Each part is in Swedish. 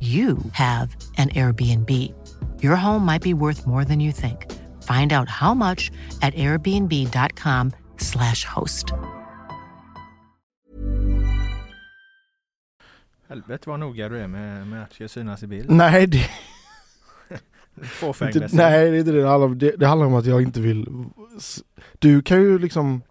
you have an Airbnb. Your home might be worth more than you think. Find out how much at airbnb.com slash host. Helvete vad noga du är med, med att synas i bild. Nej, det, Fåfäng inte, nej, det är inte det det handlar om. Det, det handlar om att jag inte vill... Du kan ju liksom...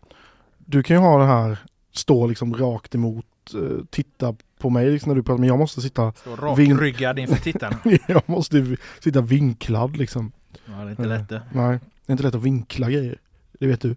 Du kan ju ha det här, stå liksom rakt emot, eh, titta på mig liksom när du pratar, men jag måste sitta... Stå rakryggad inför tittarna. jag måste sitta vinklad liksom. Ja, det är inte lätt det. Nej, det är inte lätt att vinkla grejer. Det vet du.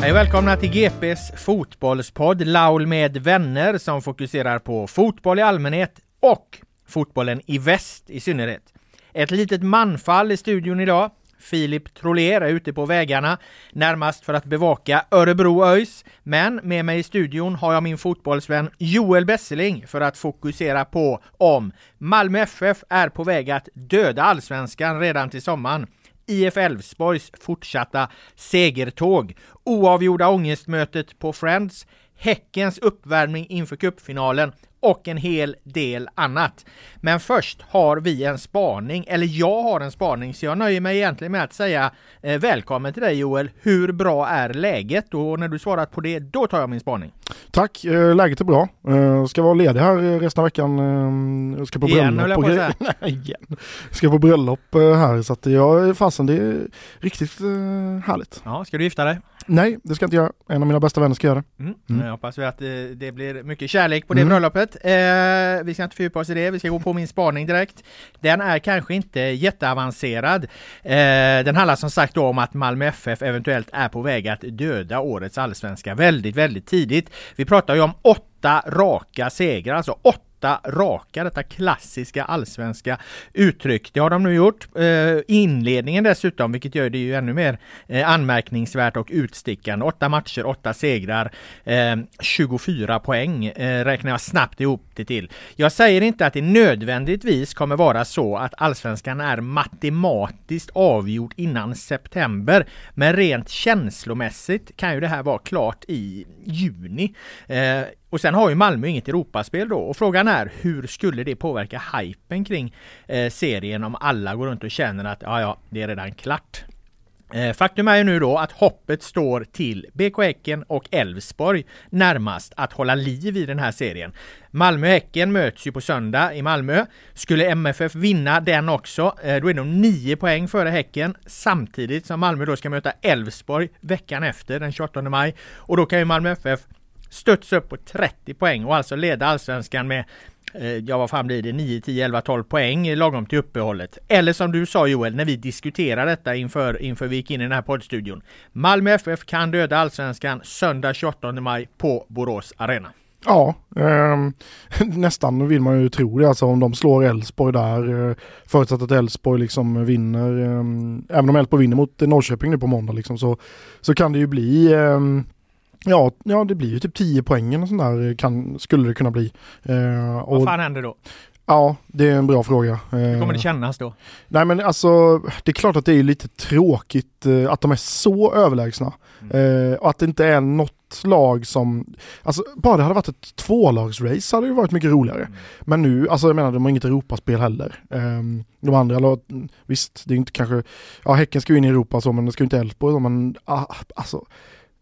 Hej välkomna till GPs fotbollspodd Laul med vänner som fokuserar på fotboll i allmänhet och fotbollen i väst i synnerhet. Ett litet manfall i studion idag. Filip Troler är ute på vägarna, närmast för att bevaka Örebro ÖIS. Men med mig i studion har jag min fotbollsvän Joel Besseling för att fokusera på om Malmö FF är på väg att döda allsvenskan redan till sommaren. IF Elfsborgs fortsatta segertåg, oavgjorda ångestmötet på Friends, Häckens uppvärmning inför cupfinalen och en hel del annat. Men först har vi en spaning, eller jag har en spaning, så jag nöjer mig egentligen med att säga eh, välkommen till dig Joel. Hur bra är läget? Och när du svarat på det, då tar jag min spaning. Tack, eh, läget är bra. Eh, ska vara ledig här resten av veckan. Eh, ska på Igen, bröllop. jag på att grejer. Nej, igen. Ska på bröllop eh, här så att jag, fasen det är riktigt eh, härligt. Ja, ska du gifta dig? Nej, det ska jag inte göra. En av mina bästa vänner ska göra det. Mm. Mm. Jag hoppas vi att eh, det blir mycket kärlek på det Mm. bröllopet. Eh, vi ska inte fördjupa oss i det, vi ska gå på min spaning direkt. Den är kanske inte jätteavancerad. Eh, den handlar som sagt om att Malmö FF eventuellt är på väg att döda årets allsvenska väldigt, väldigt tidigt. Vi pratar ju om åtta raka segrar, alltså åtta raka, detta klassiska allsvenska uttryck. Det har de nu gjort. Eh, inledningen dessutom, vilket gör det ju ännu mer eh, anmärkningsvärt och utstickande. Åtta matcher, åtta segrar, eh, 24 poäng eh, räknar jag snabbt ihop det till. Jag säger inte att det nödvändigtvis kommer vara så att allsvenskan är matematiskt avgjord innan september, men rent känslomässigt kan ju det här vara klart i juni. Eh, och sen har ju Malmö inget Europaspel då och frågan är hur skulle det påverka hypen kring eh, serien om alla går runt och känner att ja, ja, det är redan klart. Eh, Faktum är ju nu då att hoppet står till BK Häcken och Elfsborg närmast att hålla liv i den här serien. Malmö-Häcken möts ju på söndag i Malmö. Skulle MFF vinna den också, eh, då är de 9 poäng före Häcken samtidigt som Malmö då ska möta Elfsborg veckan efter den 28 maj. Och då kan ju Malmö FF studsa upp på 30 poäng och alltså leda allsvenskan med eh, Ja vad fan blir det? 9, 10, 11, 12 poäng lagom till uppehållet. Eller som du sa Joel när vi diskuterade detta inför, inför vi gick in i den här poddstudion. Malmö FF kan döda allsvenskan söndag 28 maj på Borås Arena. Ja, eh, nästan vill man ju tro det. Alltså om de slår Elfsborg där, eh, förutsatt att Elfsborg liksom vinner, eh, även om Elfsborg vinner mot Norrköping nu på måndag liksom, så, så kan det ju bli eh, Ja, ja, det blir ju typ 10 poäng och sånt där kan, skulle det kunna bli. Eh, och, Vad fan händer då? Ja, det är en bra fråga. Hur kommer det kännas då? Nej men alltså, det är klart att det är lite tråkigt eh, att de är så överlägsna. Mm. Eh, och att det inte är något lag som, alltså bara det hade varit ett tvålagsrace hade det varit mycket roligare. Mm. Men nu, alltså jag menar de har inget Europaspel heller. Eh, de andra, visst det är inte kanske, ja Häcken ska ju in i Europa så men det ska ju inte Elfsborg men ah, alltså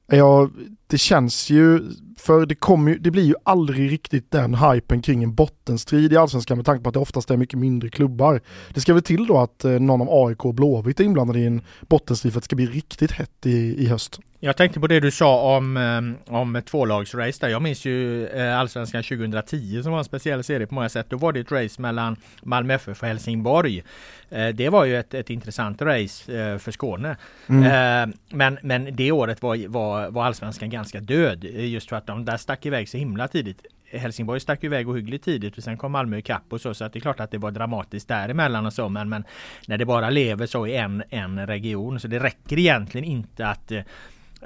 Ja, det känns ju, för det, kommer ju, det blir ju aldrig riktigt den hypen kring en bottenstrid i Allsvenskan med tanke på att det oftast är mycket mindre klubbar. Det ska väl till då att eh, någon av AIK och Blåvitt är inblandade i en bottenstrid för att det ska bli riktigt hett i, i höst. Jag tänkte på det du sa om, eh, om tvålagsrace där. Jag minns ju eh, Allsvenskan 2010 som var en speciell serie på många sätt. Då var det ett race mellan Malmö FF och Helsingborg. Eh, det var ju ett, ett intressant race för Skåne. Mm. Men, men det året var, var, var Allsvenskan ganska död. Just för att de där stack iväg så himla tidigt. Helsingborg stack iväg ohyggligt tidigt och sen kom Malmö ikapp och så. Så att det är klart att det var dramatiskt däremellan och så. Men, men när det bara lever så i en, en region så det räcker egentligen inte att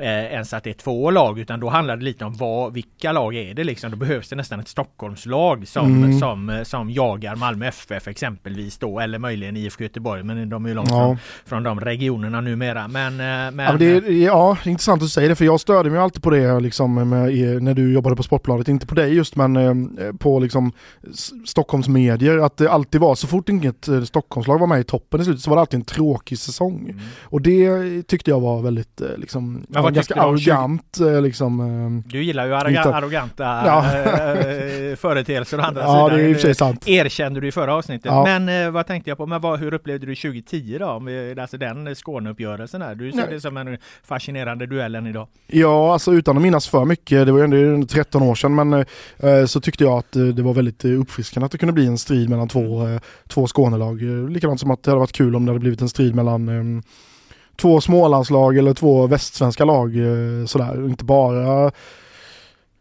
eh, ens att det är två lag utan då handlar det lite om vad, vilka lag är det liksom. Då behövs det nästan ett Stockholmslag som, mm. som, som jagar Malmö FF exempelvis då eller möjligen IFK Göteborg men de är ju långt ja. från, från de regionerna numera. Men, eh, men... Ja, det är, ja, intressant att säga det för jag störde mig alltid på det liksom med, när du jobbade på Sportbladet, inte på dig just men eh, på liksom Stockholmsmedier att det alltid var så fort inget eh, Stockholmslag var med i toppen i slutet så var det alltid en tråkig säsong. Mm. Och det tyckte jag var väldigt liksom var ganska arrogant 20... Eh, liksom. Eh, du gillar ju arroga arroganta ja. Eh, företeelser å andra ja, sidan. Det är i och sant. Erkände du i förra avsnittet. Ja. Men vad tänkte jag på, men vad, hur upplevde du 2010 då? Alltså den Skåneuppgörelsen där. Du ser Nej. det som en fascinerande duellen idag. Ja, alltså utan att minnas för mycket, det var ju ändå 13 år sedan, men eh, så tyckte jag att det var väldigt uppfriskande att det kunde bli en strid mellan två, eh, två Skånelag. Likadant som att det hade varit kul om det hade blivit en strid mellan eh, två Smålandslag eller två västsvenska lag eh, sådär. Inte bara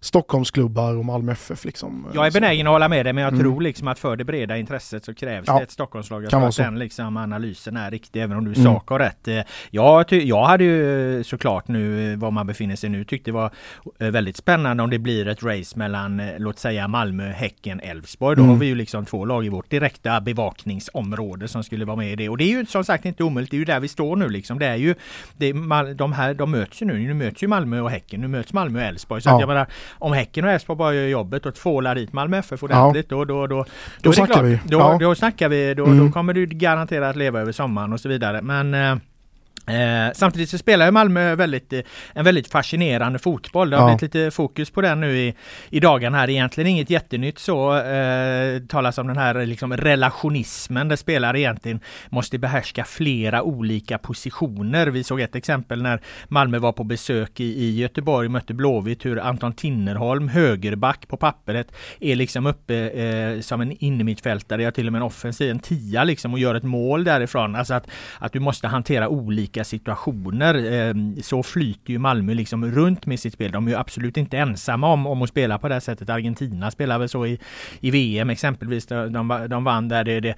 Stockholmsklubbar och Malmö FF liksom. Jag är benägen att hålla med dig men jag mm. tror liksom att för det breda intresset så krävs ja. det ett Stockholmslag. Jag kan tror att den liksom analysen är riktig även om du i mm. sak har rätt. Eh, jag, jag hade ju såklart nu var man befinner sig nu tyckte det var eh, väldigt spännande om det blir ett race mellan låt säga Malmö, Häcken, Elfsborg. Då mm. har vi ju liksom två lag i vårt direkta bevakningsområde som skulle vara med i det. Och det är ju som sagt inte omöjligt. Det är ju där vi står nu liksom. Det är ju det, de här, de möts ju nu. Nu möts ju Malmö och Häcken. Nu möts Malmö och Elfsborg. Så ja. jag menar, om Häcken och Elfsborg bara gör jobbet och tvålar dit Malmö FF ordentligt ja. då, då, då, då, då snackar vi. Då, ja. då snackar vi. Då, mm. då kommer du garanterat leva över sommaren och så vidare. Men eh, samtidigt så spelar ju Malmö väldigt, eh, en väldigt fascinerande fotboll. Det har ja. blivit lite fokus på den nu i, i dagen här. Egentligen inget jättenytt så. Eh, talas om den här liksom relationismen där spelare egentligen måste behärska flera olika positioner. Vi såg ett exempel när Malmö var på besök i, i Göteborg mötte Blåvitt hur Anton Tinnerholm, högerback på pappret, är liksom uppe eh, som en innermittfältare, ja till och med en offensiv, en tia liksom och gör ett mål därifrån. Alltså att, att du måste hantera olika olika situationer. Ehm, så flyter ju Malmö liksom runt med sitt spel. De är ju absolut inte ensamma om, om att spela på det här sättet. Argentina spelar väl så i, i VM exempelvis. De, de vann där. Det, det,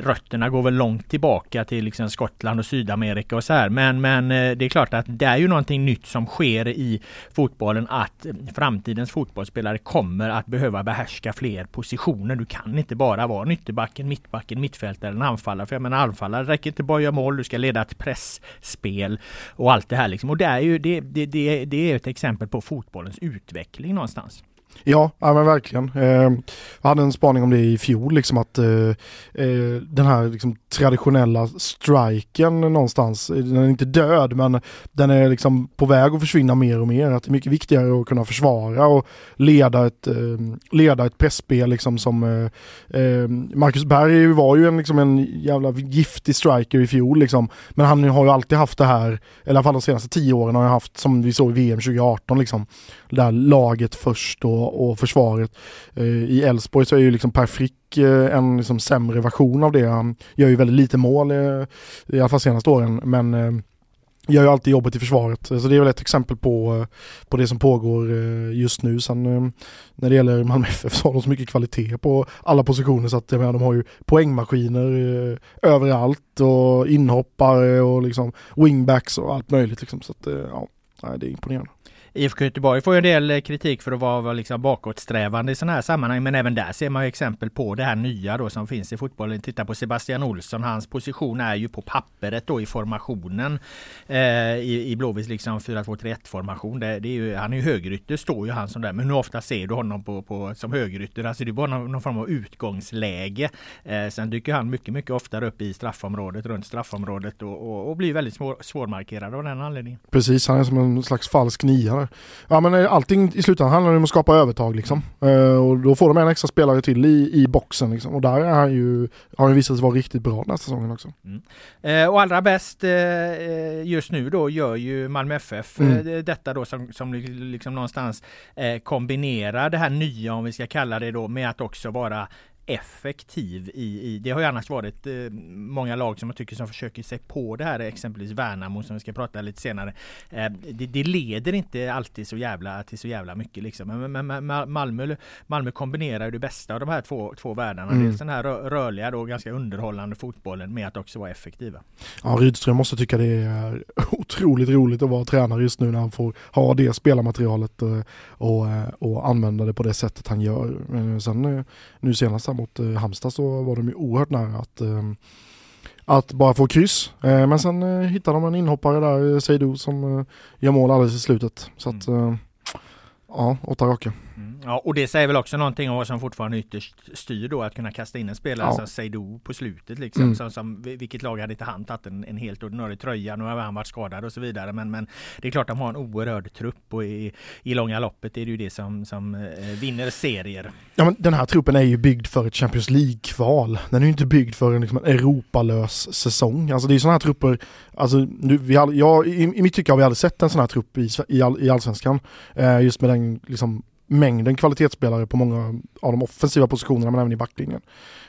rötterna går väl långt tillbaka till liksom Skottland och Sydamerika och så här. Men, men eh, det är klart att det är ju någonting nytt som sker i fotbollen att framtidens fotbollsspelare kommer att behöva behärska fler positioner. Du kan inte bara vara ytterbacken, mittbacken, mittfältare eller anfallare. För jag menar anfallare räcker inte bara att göra mål. Du ska leda ett press spel och allt det här liksom. Och det är ju det, det, det, det är ett exempel på fotbollens utveckling någonstans. Ja, ja men verkligen. Eh, jag hade en spaning om det i fjol, liksom att eh, eh den här liksom, traditionella striken någonstans, eh, den är inte död men den är liksom på väg att försvinna mer och mer. Att det är mycket viktigare att kunna försvara och leda ett, eh, leda ett pressspel liksom som eh, eh, Marcus Berg var ju en, liksom en jävla giftig striker i fjol liksom. Men han har ju alltid haft det här, eller i alla fall de senaste tio åren har han haft som vi såg i VM 2018 liksom. Det där laget först och och, försvaret. Eh, I Elfsborg så är ju liksom Per Frick eh, en liksom sämre version av det. Han gör ju väldigt lite mål, eh, i alla fall senaste åren, men eh, gör ju alltid jobbet i försvaret. Så det är väl ett exempel på, eh, på det som pågår just nu. Sen när det gäller Malmö FF så har de så mycket kvalitet på alla positioner så att jag menar, de har ju poängmaskiner överallt och inhoppare och liksom wingbacks och allt möjligt liksom. Så att ja, det är imponerande. IFK Göteborg får ju en del eh, kritik för att vara liksom bakåtsträvande i sådana här sammanhang. Men även där ser man ju exempel på det här nya då som finns i fotbollen. Titta på Sebastian Olsson. Hans position är ju på pappret då i formationen. Eh, I i Blåvitts liksom 4-2-3-1 formation. Det, det är ju, han är ju högerytter står ju han som där. Men hur ofta ser du honom på, på som högerytter? Alltså det är bara någon, någon form av utgångsläge. Eh, sen dyker han mycket, mycket oftare upp i straffområdet, runt straffområdet och, och, och blir väldigt svår, svårmarkerad av den anledningen. Precis, han är som en slags falsk niare. Ja men eh, allting i slutändan handlar om att skapa övertag liksom. Uh, och då får de en extra spelare till i, i boxen liksom. Och där är han ju, har han visat sig vara riktigt bra den här säsongen också. Mm. Uh, och allra bäst just nu då gör ju Malmö FF mm. detta då som, som liksom någonstans kombinerar det här nya om vi ska kalla det då med att också vara effektiv i, i, det har ju annars varit eh, många lag som jag tycker som försöker sig på det här, exempelvis Värnamo som vi ska prata lite senare. Eh, det, det, leder inte alltid så jävla till så jävla mycket liksom. Men, men, men Malmö, Malmö kombinerar det bästa av de här två, två världarna. Mm. Dels den här rörliga och ganska underhållande fotbollen med att också vara effektiva. Ja, Rydström måste tycka det är otroligt roligt att vara tränare just nu när han får ha det spelarmaterialet och, och, och använda det på det sättet han gör. Men sen nu senast mot eh, Halmstad så var de ju oerhört nära att, eh, att bara få kryss. Eh, men sen eh, hittade de en inhoppare där, Seydou, som eh, gör mål alldeles i slutet. Så att, mm. Eh, ja, åtta raka. Mm. Ja, och det säger väl också någonting om vad som fortfarande ytterst styr då att kunna kasta in en spelare ja. som Seydou på slutet liksom. Mm. Som, som, vilket lag hade inte han tagit en, en helt ordinarie tröja? Nu har han varit skadad och så vidare. Men, men det är klart de har en oerhörd trupp och i, i långa loppet är det ju det som, som eh, vinner serier. Ja men den här truppen är ju byggd för ett Champions League-kval. Den är ju inte byggd för en, liksom, Europalös säsong. Alltså det är sådana här trupper, alltså nu, vi all, jag, i, i mitt tycke har vi aldrig sett en sån här trupp i, i, all, i allsvenskan. Eh, just med den liksom mängden kvalitetsspelare på många av de offensiva positionerna men även i backlinjen.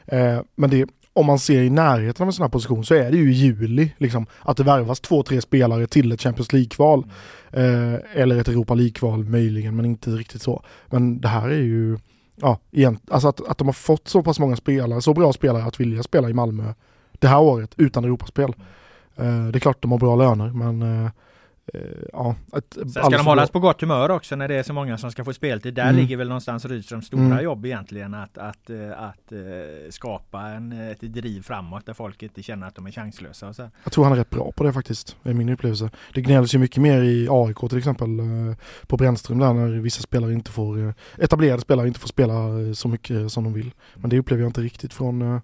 Eh, men det, om man ser i närheten av en sån här position så är det ju i juli liksom, att det värvas två, tre spelare till ett Champions League-kval. Eh, eller ett Europa League-kval möjligen, men inte riktigt så. Men det här är ju, ja, igen, alltså att, att de har fått så pass många spelare, så bra spelare att vilja spela i Malmö det här året utan Europaspel. Eh, det är klart de har bra löner, men Eh, ja, ett, Sen ska de hållas på gott humör också när det är så många som ska få speltid. Där mm. ligger väl någonstans Rydströms stora mm. jobb egentligen att, att, eh, att, att eh, skapa en, ett driv framåt där folk inte känner att de är chanslösa. Och så. Jag tror han är rätt bra på det faktiskt, är min upplevelse. Det gnälls ju mycket mer i AIK till exempel på Brännström där när vissa spelare inte får, etablerade spelare inte får spela så mycket som de vill. Men det upplever jag inte riktigt från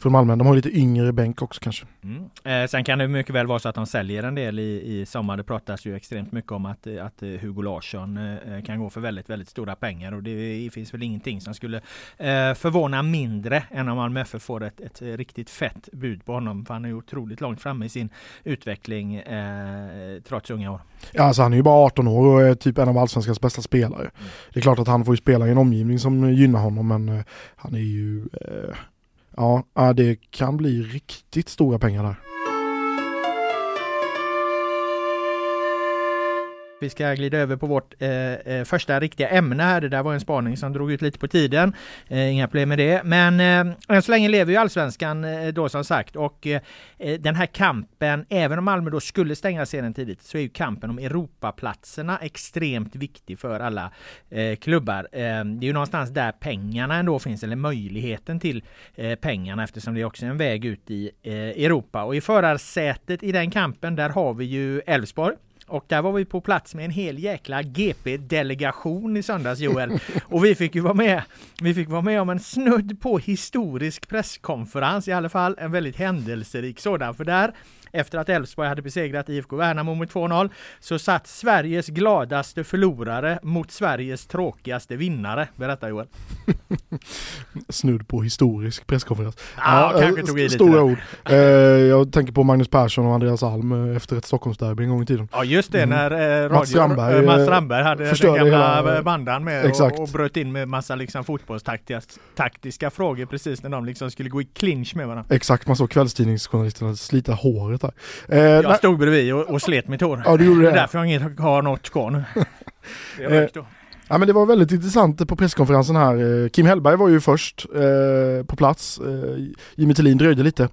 från Malmö. De har lite yngre bänk också kanske. Mm. Eh, sen kan det mycket väl vara så att de säljer en del i, i sommar. Det pratas ju extremt mycket om att, att Hugo Larsson eh, kan gå för väldigt, väldigt stora pengar och det finns väl ingenting som skulle eh, förvåna mindre än om Malmö FF får ett, ett riktigt fett bud på honom. För han är ju otroligt långt framme i sin utveckling eh, trots unga år. Ja, alltså han är ju bara 18 år och är typ en av allsvenskans bästa spelare. Mm. Det är klart att han får ju spela i en omgivning som gynnar honom men eh, han är ju eh, Ja, det kan bli riktigt stora pengar där. Vi ska glida över på vårt eh, eh, första riktiga ämne här. Det där var en spaning som drog ut lite på tiden. Eh, inga problem med det. Men eh, än så länge lever ju allsvenskan eh, då som sagt. Och eh, eh den här kampen, även om Malmö då skulle stänga serien tidigt, så är ju kampen om Europaplatserna extremt viktig för alla eh, klubbar. Eh, det är ju någonstans där pengarna ändå finns, eller möjligheten till pengarna eftersom det är också en väg ut i Europa. Och i förarsätet i den kampen, där har vi ju Elfsborg och där var vi på plats med en hel jäkla GP-delegation i söndags Joel. Och vi fick ju vara med. Vi fick vara med om en snudd på historisk presskonferens i alla fall. En väldigt händelserik sådan. För där efter att Elfsborg hade besegrat IFK Värnamo med 2-0 så satt Sveriges gladaste förlorare mot Sveriges tråkigaste vinnare, berättar Joel. Snudd på historisk presskonferens. Ja, ja kanske tog i lite Stora ord. Eh, jag tänker på Magnus Persson och Andreas Alm eh, efter ett Stockholmsderby en gång i tiden. Ja just det, Mm. när eh, Mats Strandberg, eh, Mats eh, Strandberg hade den gamla hela- bandan med och, och bröt in med massa liksom fotbollstaktiska taktiska frågor precis när de liksom skulle gå i clinch med varandra. Exakt, man såg kvällstidningsjournalisterna slita håret där. Eh, Jag nej, stod bredvid och, och slet mitt hår. Ja, du gjorde det är därför jag inget har något kvar nu. Det Eh. Ja men det var väldigt intressant på presskonferensen här. Eh, Kim Hellberg var ju först eh, på plats. Eh, Jimmy Tillin dröjde lite.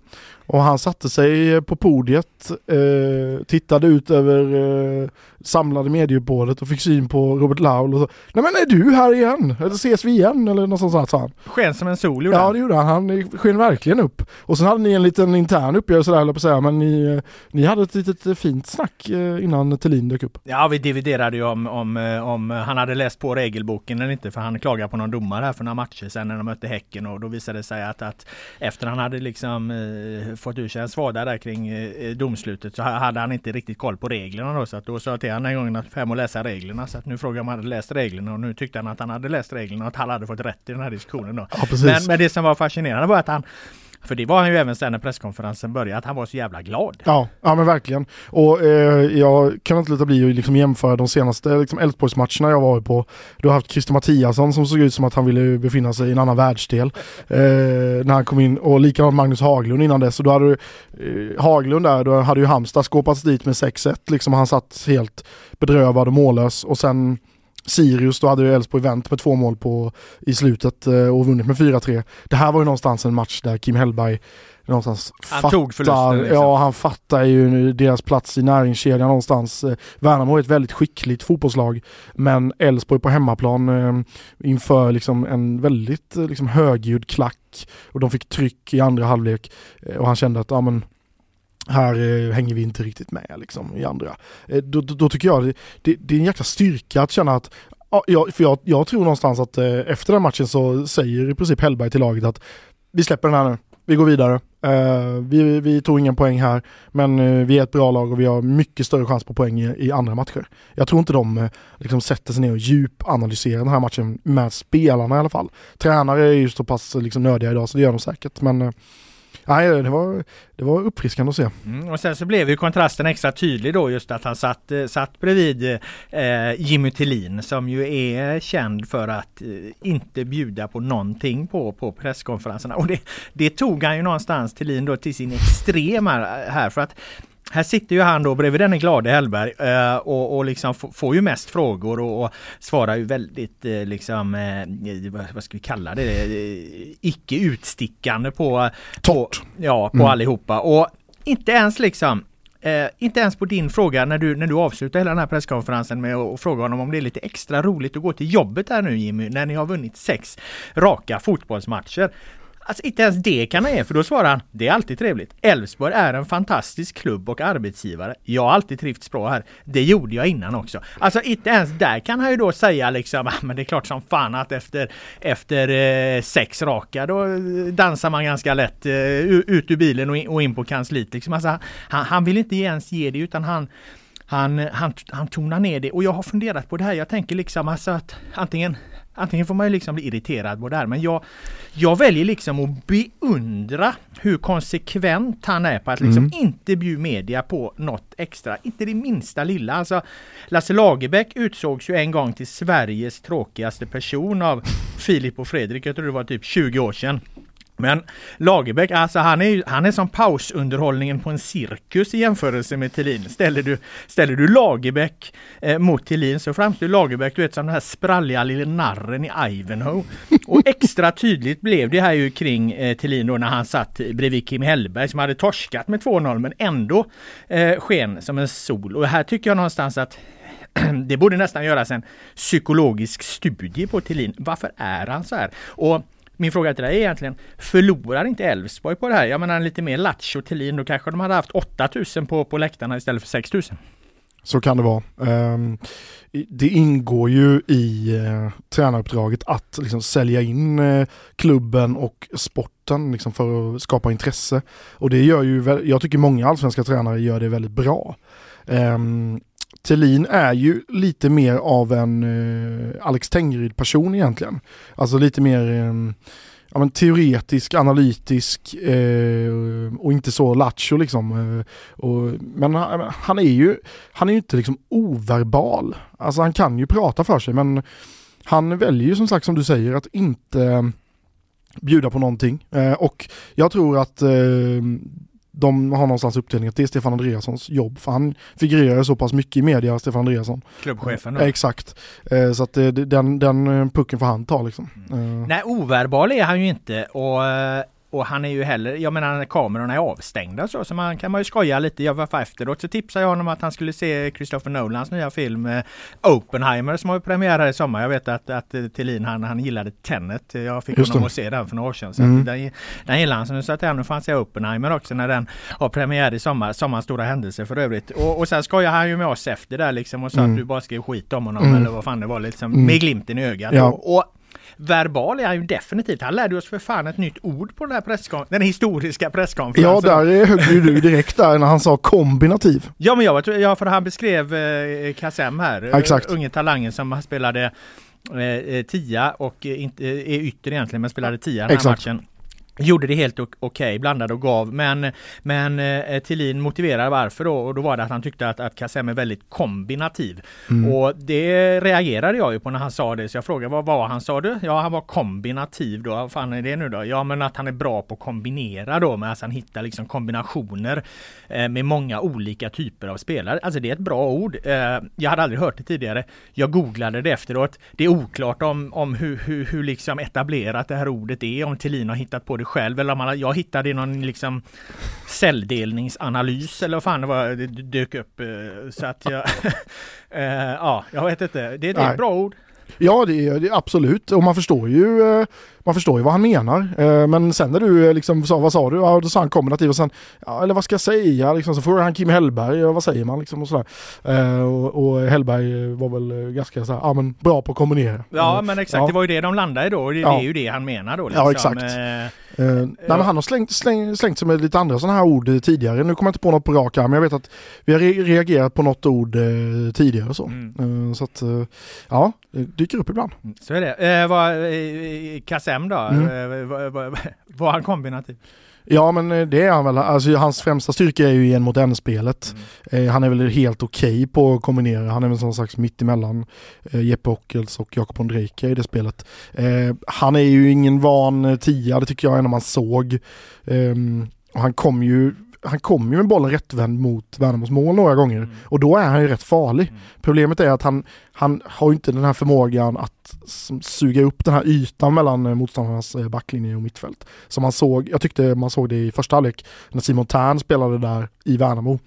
Och han satte sig på podiet, eh, tittade ut över eh, samlade medieuppbådet och fick syn på Robert Laul och så. Nej men är du här igen? Eller ses vi igen? Eller något sånt sa han. Sken som en sol gjorde Ja det gjorde han, han sken verkligen upp. Och sen hade ni en liten intern uppgörelse där höll jag på att säga, men ni, eh, ni hade ett litet eh, fint snack eh, innan Tillin dök upp. Ja, vi dividerade ju om, om, om han hade läst på regelboken eller inte, för han klagade på någon domare här för några matcher sedan när de mötte Häcken och då visade det sig att, att efter han hade liksom fått ur sig en svada där kring eh, domslutet så ha- hade han inte riktigt koll på reglerna då, så att då sa jag till honom en gång att hem och läsa reglerna, så att nu frågade jag om han hade läst reglerna och nu tyckte han att han hade läst reglerna och att han hade fått rätt i den här diskussionen då. Ja. Men, men det som var fascinerande var att han för det var han ju även sen när presskonferensen började, att han var så jävla glad. Ja, ja men verkligen. Och eh, jag kan inte låta bli att liksom jämföra de senaste liksom, Elfsborgsmatcherna jag varit på. Du har haft Christer Mattiasson som såg ut som att han ville befinna sig i en annan världsdel. Eh, när han kom in och likadant Magnus Haglund innan dess. Och då hade du eh, Haglund där, då hade ju Halmstad skåpats dit med 6-1 liksom. Han satt helt bedrövad och mållös. Och sen Sirius, då hade ju Elfsborg vänt med två mål på, i slutet eh, och vunnit med 4-3. Det här var ju någonstans en match där Kim Hellberg någonstans Han tog förlusten, liksom. Ja, han fattar ju deras plats i näringskedjan någonstans. Eh, Värnamo är ett väldigt skickligt fotbollslag, men Elfsborg på hemmaplan eh, inför liksom en väldigt liksom högljudd klack och de fick tryck i andra halvlek och han kände att ja, men, här eh, hänger vi inte riktigt med liksom, i andra. Eh, då, då, då tycker jag det, det, det är en jäkla styrka att känna att Ja, jag, för jag, jag tror någonstans att eh, efter den matchen så säger i princip Hellberg till laget att vi släpper den här nu, vi går vidare. Eh, vi, vi tog ingen poäng här, men eh, vi är ett bra lag och vi har mycket större chans på poäng i, i andra matcher. Jag tror inte de eh, liksom sätter sig ner och djupanalyserar den här matchen med spelarna i alla fall. Tränare är ju så pass liksom, nödiga idag så det gör de säkert, men eh, nej, det, var, det var uppfriskande att se. Mm, och sen så blev ju kontrasten extra tydlig då just att han satt, eh, satt bredvid eh, Jimmy Tillin som ju är känd för att eh, inte bjuda på någonting på, på presskonferenserna. Och det, det tog han ju någonstans Tillin då till sin extrema här för att här sitter ju han då bredvid denne glade Hellberg eh, och, och liksom får ju mest frågor och, och svarar ju väldigt eh, liksom, eh, vad, ska vi kalla det, eh, icke utstickande på, Torrt. på, ja, på Mm. allihopa. Och inte ens liksom Eh, inte ens på din fråga när du, när du avslutar hela den här presskonferensen med att fråga honom om det är lite extra roligt att gå till jobbet här nu Jimmy, när ni har vunnit sex raka fotbollsmatcher. Alltså inte ens det kan han ge, för då svarar han Det är alltid trevligt. Elfsborg är en fantastisk klubb och arbetsgivare. Jag har alltid trivts bra här. Det gjorde jag innan också. Alltså inte ens där kan han ju då säga liksom, ah, men det är klart som fan att efter, efter eh, sex raka då eh, dansar man ganska lätt eh, ut ur bilen och in, och in på kansliet. Liksom. Alltså, han, han vill inte ens ge det utan han han, han, han tonar ner det och jag har funderat på det här. Jag tänker liksom alltså att antingen Antingen får man ju liksom bli irriterad på det här men jag, jag väljer liksom att beundra hur konsekvent han är på att liksom inte bjuda media på något extra. Inte det minsta lilla. Alltså, Lasse Lagerbäck utsågs ju en gång till Sveriges tråkigaste person av Filip och Fredrik. Jag tror det var typ 20 år sedan. Men Lagerbäck, alltså han är, han är som pausunderhållningen på en cirkus i jämförelse med Thelin. Ställer du, ställer du Lagerbäck eh, mot Thelin så framstår Lagerbäck du vet, som den här spralliga lille narren i Ivanhoe. Och extra tydligt blev det här ju kring eh, Thelin då när han satt bredvid Kim Hellberg som hade torskat med 2-0 men ändå eh, sken som en sol. Och här tycker jag någonstans att det borde nästan göras en psykologisk studie på Thelin. Varför är han så här? Och min fråga till dig är egentligen, förlorar inte Elfsborg på det här? Jag menar lite mer lattjo Thelin, då kanske de hade haft 8000 på, på läktarna istället för 6000. Så kan det vara. Ehm, det ingår ju i eh, tränaruppdraget att liksom, sälja in eh, klubben och sporten liksom, för att skapa intresse. Och det gör ju, jag tycker många allsvenska tränare gör det väldigt bra. Ehm, Thelin är ju lite mer av en eh, Alex Tengryd person egentligen. Alltså lite mer eh, ja, men, teoretisk, analytisk eh, och inte så lattjo liksom. Eh, och, men han, han, är ju, han är ju inte liksom overbal. Alltså han kan ju prata för sig men han väljer ju som sagt som du säger att inte bjuda på någonting. Eh, och jag tror att eh, de har någonstans uppdelning att det är Stefan Andreassons jobb. För han figurerar så pass mycket i media, Stefan Andreasson. Klubbchefen då. Exakt. Eh, så att det, den, den pucken får han ta liksom. Mm. Nej, overbal är han ju inte. Och och han är ju heller, jag menar kamerorna är avstängda så, så man kan man ju skoja lite. Jag var efteråt så tipsade jag honom att han skulle se Christopher Nolans nya film eh, Oppenheimer som har premiär här i sommar. Jag vet att, att Thelin han, han gillade Tenet. Jag fick Just honom det. att se den för några år sedan. Så mm. den, den gillade han. Så nu sa jag nu får han se Oppenheimer också när den har premiär i sommar. Sommarens stora händelse för övrigt. Och, och sen skojade han ju med oss efter där liksom och sa mm. att du bara skrev skit om honom mm. eller vad fan det var liksom. Mm. Med glimten i ögat. Ja. Och, och verbal är han ju definitivt. Han lärde oss för fan ett nytt ord på den här presskonferensen, den historiska presskonferensen. Ja, där högg ju du direkt där när han sa kombinativ. Ja, men jag, ja, för han beskrev eh, Kassem här, ja, exakt. unge talangen som spelade eh, eh tia och inte, är ytter egentligen, men spelade tia den här exakt. matchen. Gjorde det helt okej, okay, blandade och gav men Men eh, Tillin motiverar varför då och då var det att han tyckte att, att Kassem är väldigt kombinativ. Mm. Och det reagerade jag ju på när han sa det så jag frågade vad var han sa du? Ja han var kombinativ då, vad fan är det nu då? Ja men att han är bra på att kombinera då med att han hittar liksom kombinationer eh, med många olika typer av spelare. Alltså det är ett bra ord. Eh, jag hade aldrig hört det tidigare. Jag googlade det efteråt. Det är oklart om, om hur, hur, hur liksom etablerat det här ordet är, om Tillin har hittat på det själv eller om man, jag hittade någon liksom celldelningsanalys eller vad fan det var det dök upp. Eh, så att jag, eh, ja, jag vet inte. Det, det är ett bra ord. Ja, det är, det absolut. Och man förstår ju eh, man förstår ju vad han menar. Eh, men sen när du liksom sa, vad sa du? Ja, då sa han kombinativ och sen, ja, eller vad ska jag säga? Liksom, så frågade han Kim Hellberg, ja, vad säger man liksom och sådär. Eh, och, och Hellberg var väl ganska så här, ja men bra på att kombinera. Ja men exakt, ja. det var ju det de landade i då och det, ja. det är ju det han menar då. Liksom. Ja exakt. Eh, nej, men han har slängt, släng, slängt sig med lite andra sådana här ord tidigare. Nu kommer jag inte på något på rak men jag vet att vi har re reagerat på något ord tidigare så. Mm. Så att, ja, det dyker upp ibland. Mm, så är det. Eh, vad, Kassem då? Mm. Var, var, var han kombinativ? Ja men eh, det är han väl. Alltså, hans främsta styrka är ju en mot en-spelet. Mm. Eh, han är väl helt okej okay på att kombinera. Han är väl som sagt mittemellan eh, Jeppe Ockels och Jakob Ondrejka i det spelet. Eh, han är ju ingen van eh, tia, det tycker jag när man såg. Och han kom ju han kommer ju med bollen rättvänd mot Värnamos mål några gånger mm. och då är han ju rätt farlig. Mm. Problemet är att han, han har inte den här förmågan att suga upp den här ytan mellan eh, motståndarnas eh, backlinje och mittfält. Som man såg, jag tyckte man såg det i första halvlek när Simon Tern spelade där i Värnamo.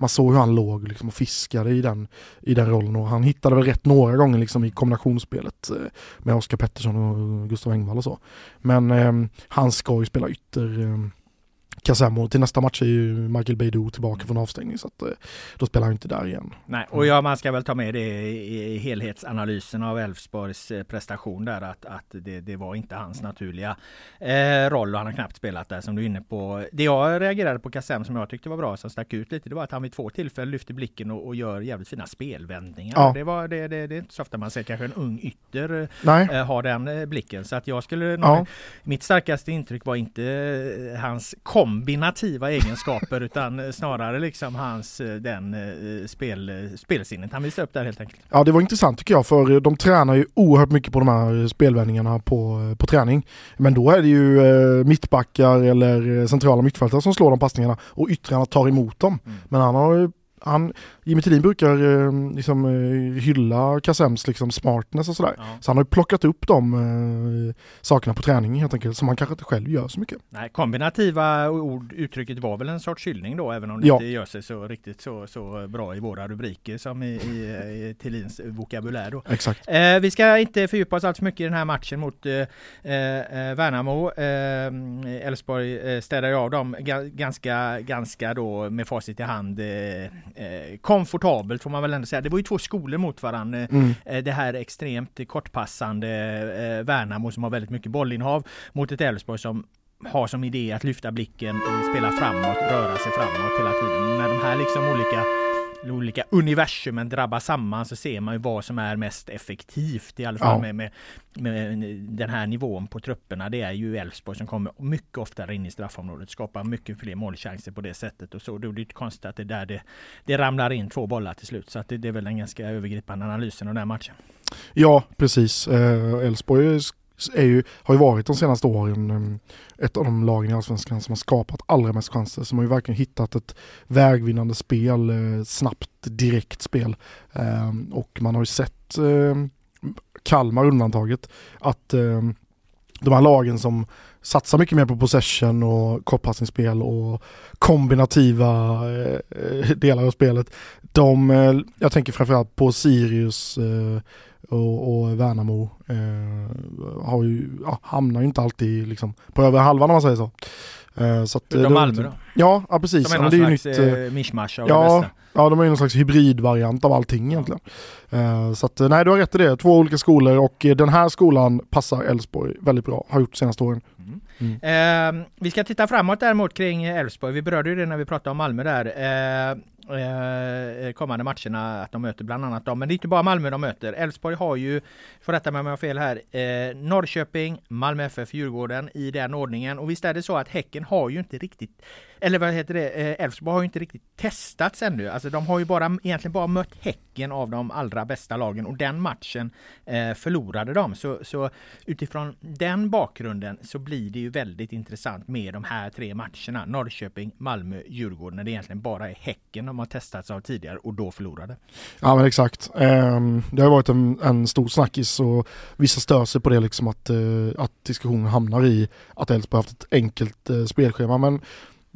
Man såg hur han låg liksom och fiskade i den, i den rollen och han hittade väl rätt några gånger liksom i kombinationsspelet eh, med Oskar Pettersson och Gustav Engvall och så. Men eh, han ska ju spela ytter eh, Casamo. Till nästa match är ju Michael Beidou tillbaka från avstängning så att eh, då spelar han inte där igen. Nej, och ja, man ska väl ta med det i helhetsanalysen av Elfsborgs eh, prestation där att, att det, det var inte hans naturliga eh, roll och han har knappt spelat där som du är inne på. Det jag reagerade på Kassem som jag tyckte var bra som stack ut lite det var att han vid två tillfällen lyfter blicken och, och gör jävligt fina spelvändningar. Ja. Det, var, det, det, det är inte så ofta man ser kanske en ung ytter eh, ha den eh, blicken så att jag skulle ja. mitt starkaste intryck var inte hans kom kombinativa egenskaper utan snarare liksom hans eh, den eh, spel, spelsinnet han visar upp där helt enkelt. Ja det var intressant tycker jag för de tränar ju oerhört mycket på de här spelvändningarna på, på träning. Men då är det ju eh, mittbackar eller centrala mittfältare som slår de passningarna och yttrarna tar emot dem. Mm. Men han har han, Jimmy Tillin brukar eh, liksom, eh, hylla Kassems liksom, smartness och sådär. Ja. Så han har plockat upp de eh, sakerna på träning helt enkelt som han kanske inte själv gör så mycket. Nej, kombinativa ord, uttrycket var väl en sorts hyllning då även om det ja. inte gör sig så riktigt så, så bra i våra rubriker som i, i, i Tillins vokabulär då. Exakt. Eh, vi ska inte fördjupa oss allt för mycket i den här matchen mot eh, eh Värnamo. Elfsborg eh, städade av dem ganska, ganska då med facit i hand eh, komfortabelt får man väl ändå säga. Det var ju två skolor mot varandra. Mm. Eh, det här extremt kortpassande eh, Värnamo som har väldigt mycket bollinnehav mot ett Elfsborg som har som idé att lyfta blicken, spela framåt, röra sig framåt hela tiden. När de här liksom olika olika universumen drabbar samman så ser man ju vad som är mest effektivt i alla fall Ja. med, med, med den här nivån på trupperna. Det är ju Elfsborg som kommer mycket oftare in i straffområdet, skapar mycket fler målchanser på det sättet och så. Då är det inte konstigt att det där det, det ramlar in två bollar till slut. Så att det, det är väl en ganska övergripande analys av den här matchen. Ja, precis. Eh, Elfsborg är är ju, har ju varit de senaste åren ehm, ett av de lagen i Allsvenskan som har skapat allra mest chanser. Som har ju verkligen hittat ett vägvinnande spel, eh, snabbt, direkt spel. Ehm, och man har ju sett ehm, Kalmar undantaget att de här lagen som satsar mycket mer på possession och kortpassningsspel och kombinativa eh, eh, delar av spelet. De, jag tänker framförallt på Sirius och, och Värnamo eh, har ju, ja, hamnar ju inte alltid liksom på över halvan om man säger så. Eh, så att, Utom det- Malmö då? Ja, ja precis. Som är någon men det är slags nytt, eh, eh, mischmasch av det ja, bästa. ja, de är ju någon slags hybridvariant av allting egentligen. Eh, så att, eh, nej, du har rätt i det. Två olika skolor och eh, den här skolan passar Elfsborg väldigt bra, har gjort de senaste åren. Mm. Eh, vi ska titta framåt däremot kring Elfsborg. Vi berörde ju det när vi pratade om Malmö där. Eh, eh, kommande matcherna att de möter bland annat dem. Men det är inte bara Malmö de möter. Elfsborg har ju, får rätta mig om jag har fel här, eh, Norrköping, Malmö FF, Djurgården i den ordningen. Och visst är det så att Häcken har ju inte riktigt, eller vad heter det, eh, Elfsborg har ju inte riktigt testats ännu. Alltså de har ju bara, egentligen bara mött Häcken av de allra bästa lagen och den matchen eh, förlorade de. Så, så utifrån den bakgrunden så blir det ju väldigt intressant med de här tre matcherna. Norrköping, Malmö, Djurgården när det egentligen bara är Häcken de har testats av tidigare och då förlorade. Ja men exakt. Ehm, det har varit en, en stor snackis och vissa stör sig på det liksom att, eh, att diskussionen hamnar i att Elfsborg har haft ett enkelt eh, spelschema. Men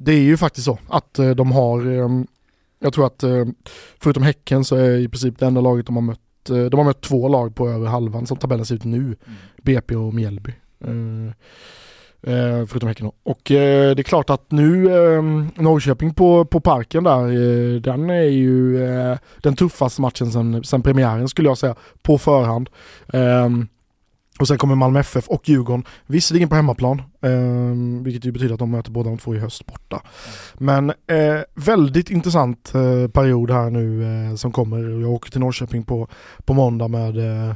det är ju faktiskt så att eh, de har, ehm, jag tror att eh, förutom Häcken så är i princip det enda laget de har mött, eh, de har mött två lag på över halvan som tabellen ser ut nu. BP och Mjällby. Eh, förutom Häcken då. Och eh, det är klart att nu eh, Norrköping på, på parken där, eh, den är ju den tuffaste matchen sen, sen premiären skulle jag säga, på förhand. Och sen kommer Malmö FF och Djurgården, visserligen på hemmaplan, eh, vilket ju betyder att de möter båda de två i höst borta. Men eh, väldigt intressant eh, period här nu eh, som kommer. Jag åker till Norrköping på, på måndag med eh,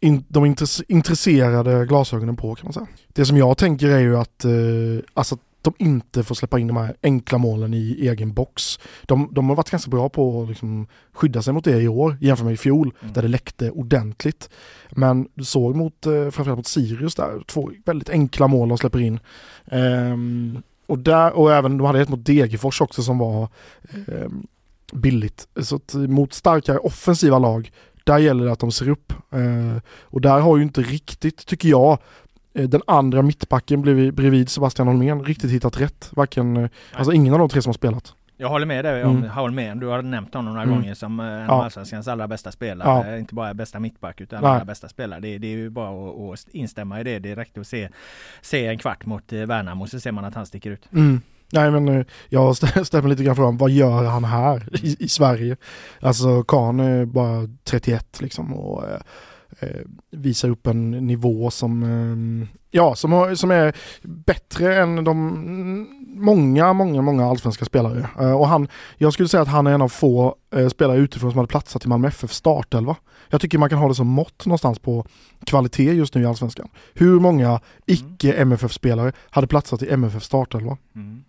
in, de intress- intresserade glasögonen på kan man säga. Det som jag tänker är ju att, eh, alltså att de inte får släppa in de här enkla målen i egen box. De, de har varit ganska bra på att liksom skydda sig mot det i år jämfört med i fjol där det läckte ordentligt. Men du såg mot, eh, framförallt mot Sirius där, två väldigt enkla mål de släpper in. Ehm, och, där, och även, de hade ett mot Degerfors också som var ehm, billigt. Så att mot starkare offensiva lag, där gäller det att de ser upp. Eh, och där har ju inte riktigt, tycker jag, eh, den andra mittbacken bredvid, Sebastian Holmén riktigt hittat rätt. Varken, eh, alltså ingen av de tre som har spelat. Jag håller med dig om Mm. Holmén. Du har nämnt honom några Mm. gånger som eh, en Ja. av Allsvenskans allra bästa spelare. Ja. Inte bara bästa mittback utan Nej. allra bästa spelare. Det, det är ju bara att, att instämma i det. Räckte att se, se en kvart mot eh, Värnamo så ser man att han sticker ut. Mm. Nej men eh, jag har stä- ställt mig lite grann frågan, vad gör han här i, i Sverige? Alltså Kahn är bara 31 liksom och eh, visar upp en nivå som, ehm, ja, som, har, som är bättre än de mm, många, många, många allsvenska spelare. Eh, och han, jag skulle säga att han är en av få eh, spelare utifrån som hade platsat i Malmö FF startelva. Jag tycker man kan ha det som mått någonstans på kvalitet just nu i allsvenskan. Hur många icke MFF-spelare hade platsat i MFF startelva?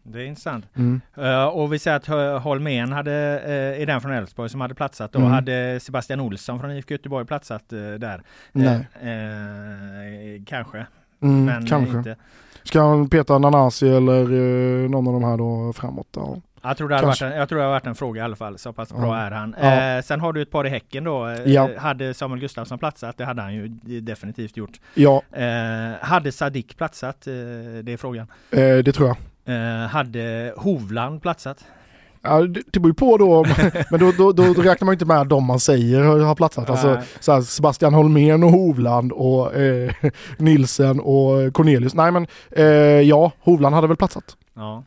Det är intressant. Mm. Eh, och vi säger att Holmén hade, uh, är den från Elfsborg som hade platsat. Då Mm. hade Sebastian Olsson från IFK Göteborg platsat där. Nej. Kanske, Mm, men kanske. inte. Ska han peta Nanasi eller eh, någon av de här då framåt? Ja. Jag tror, det hade varit en, jag tror det har varit en fråga i alla fall, så pass Ja. bra är han. Ja. Eh, sen har du ett par i Häcken då. Eh, Ja. Hade Samuel Gustafsson platsat? Det hade han ju definitivt gjort. ja, Eh, hade Sadik platsat? Eh, det är frågan. eh, det tror jag. Hade Hovland platsat? Ja, det, beror ju på då, men då, då, då, räknar man inte med de man säger har, platsat. Alltså, så här, Sebastian Holmén och Hovland och eh, Nilsen och Cornelius. Nej men eh, ja, Hovland hade väl platsat. Ja.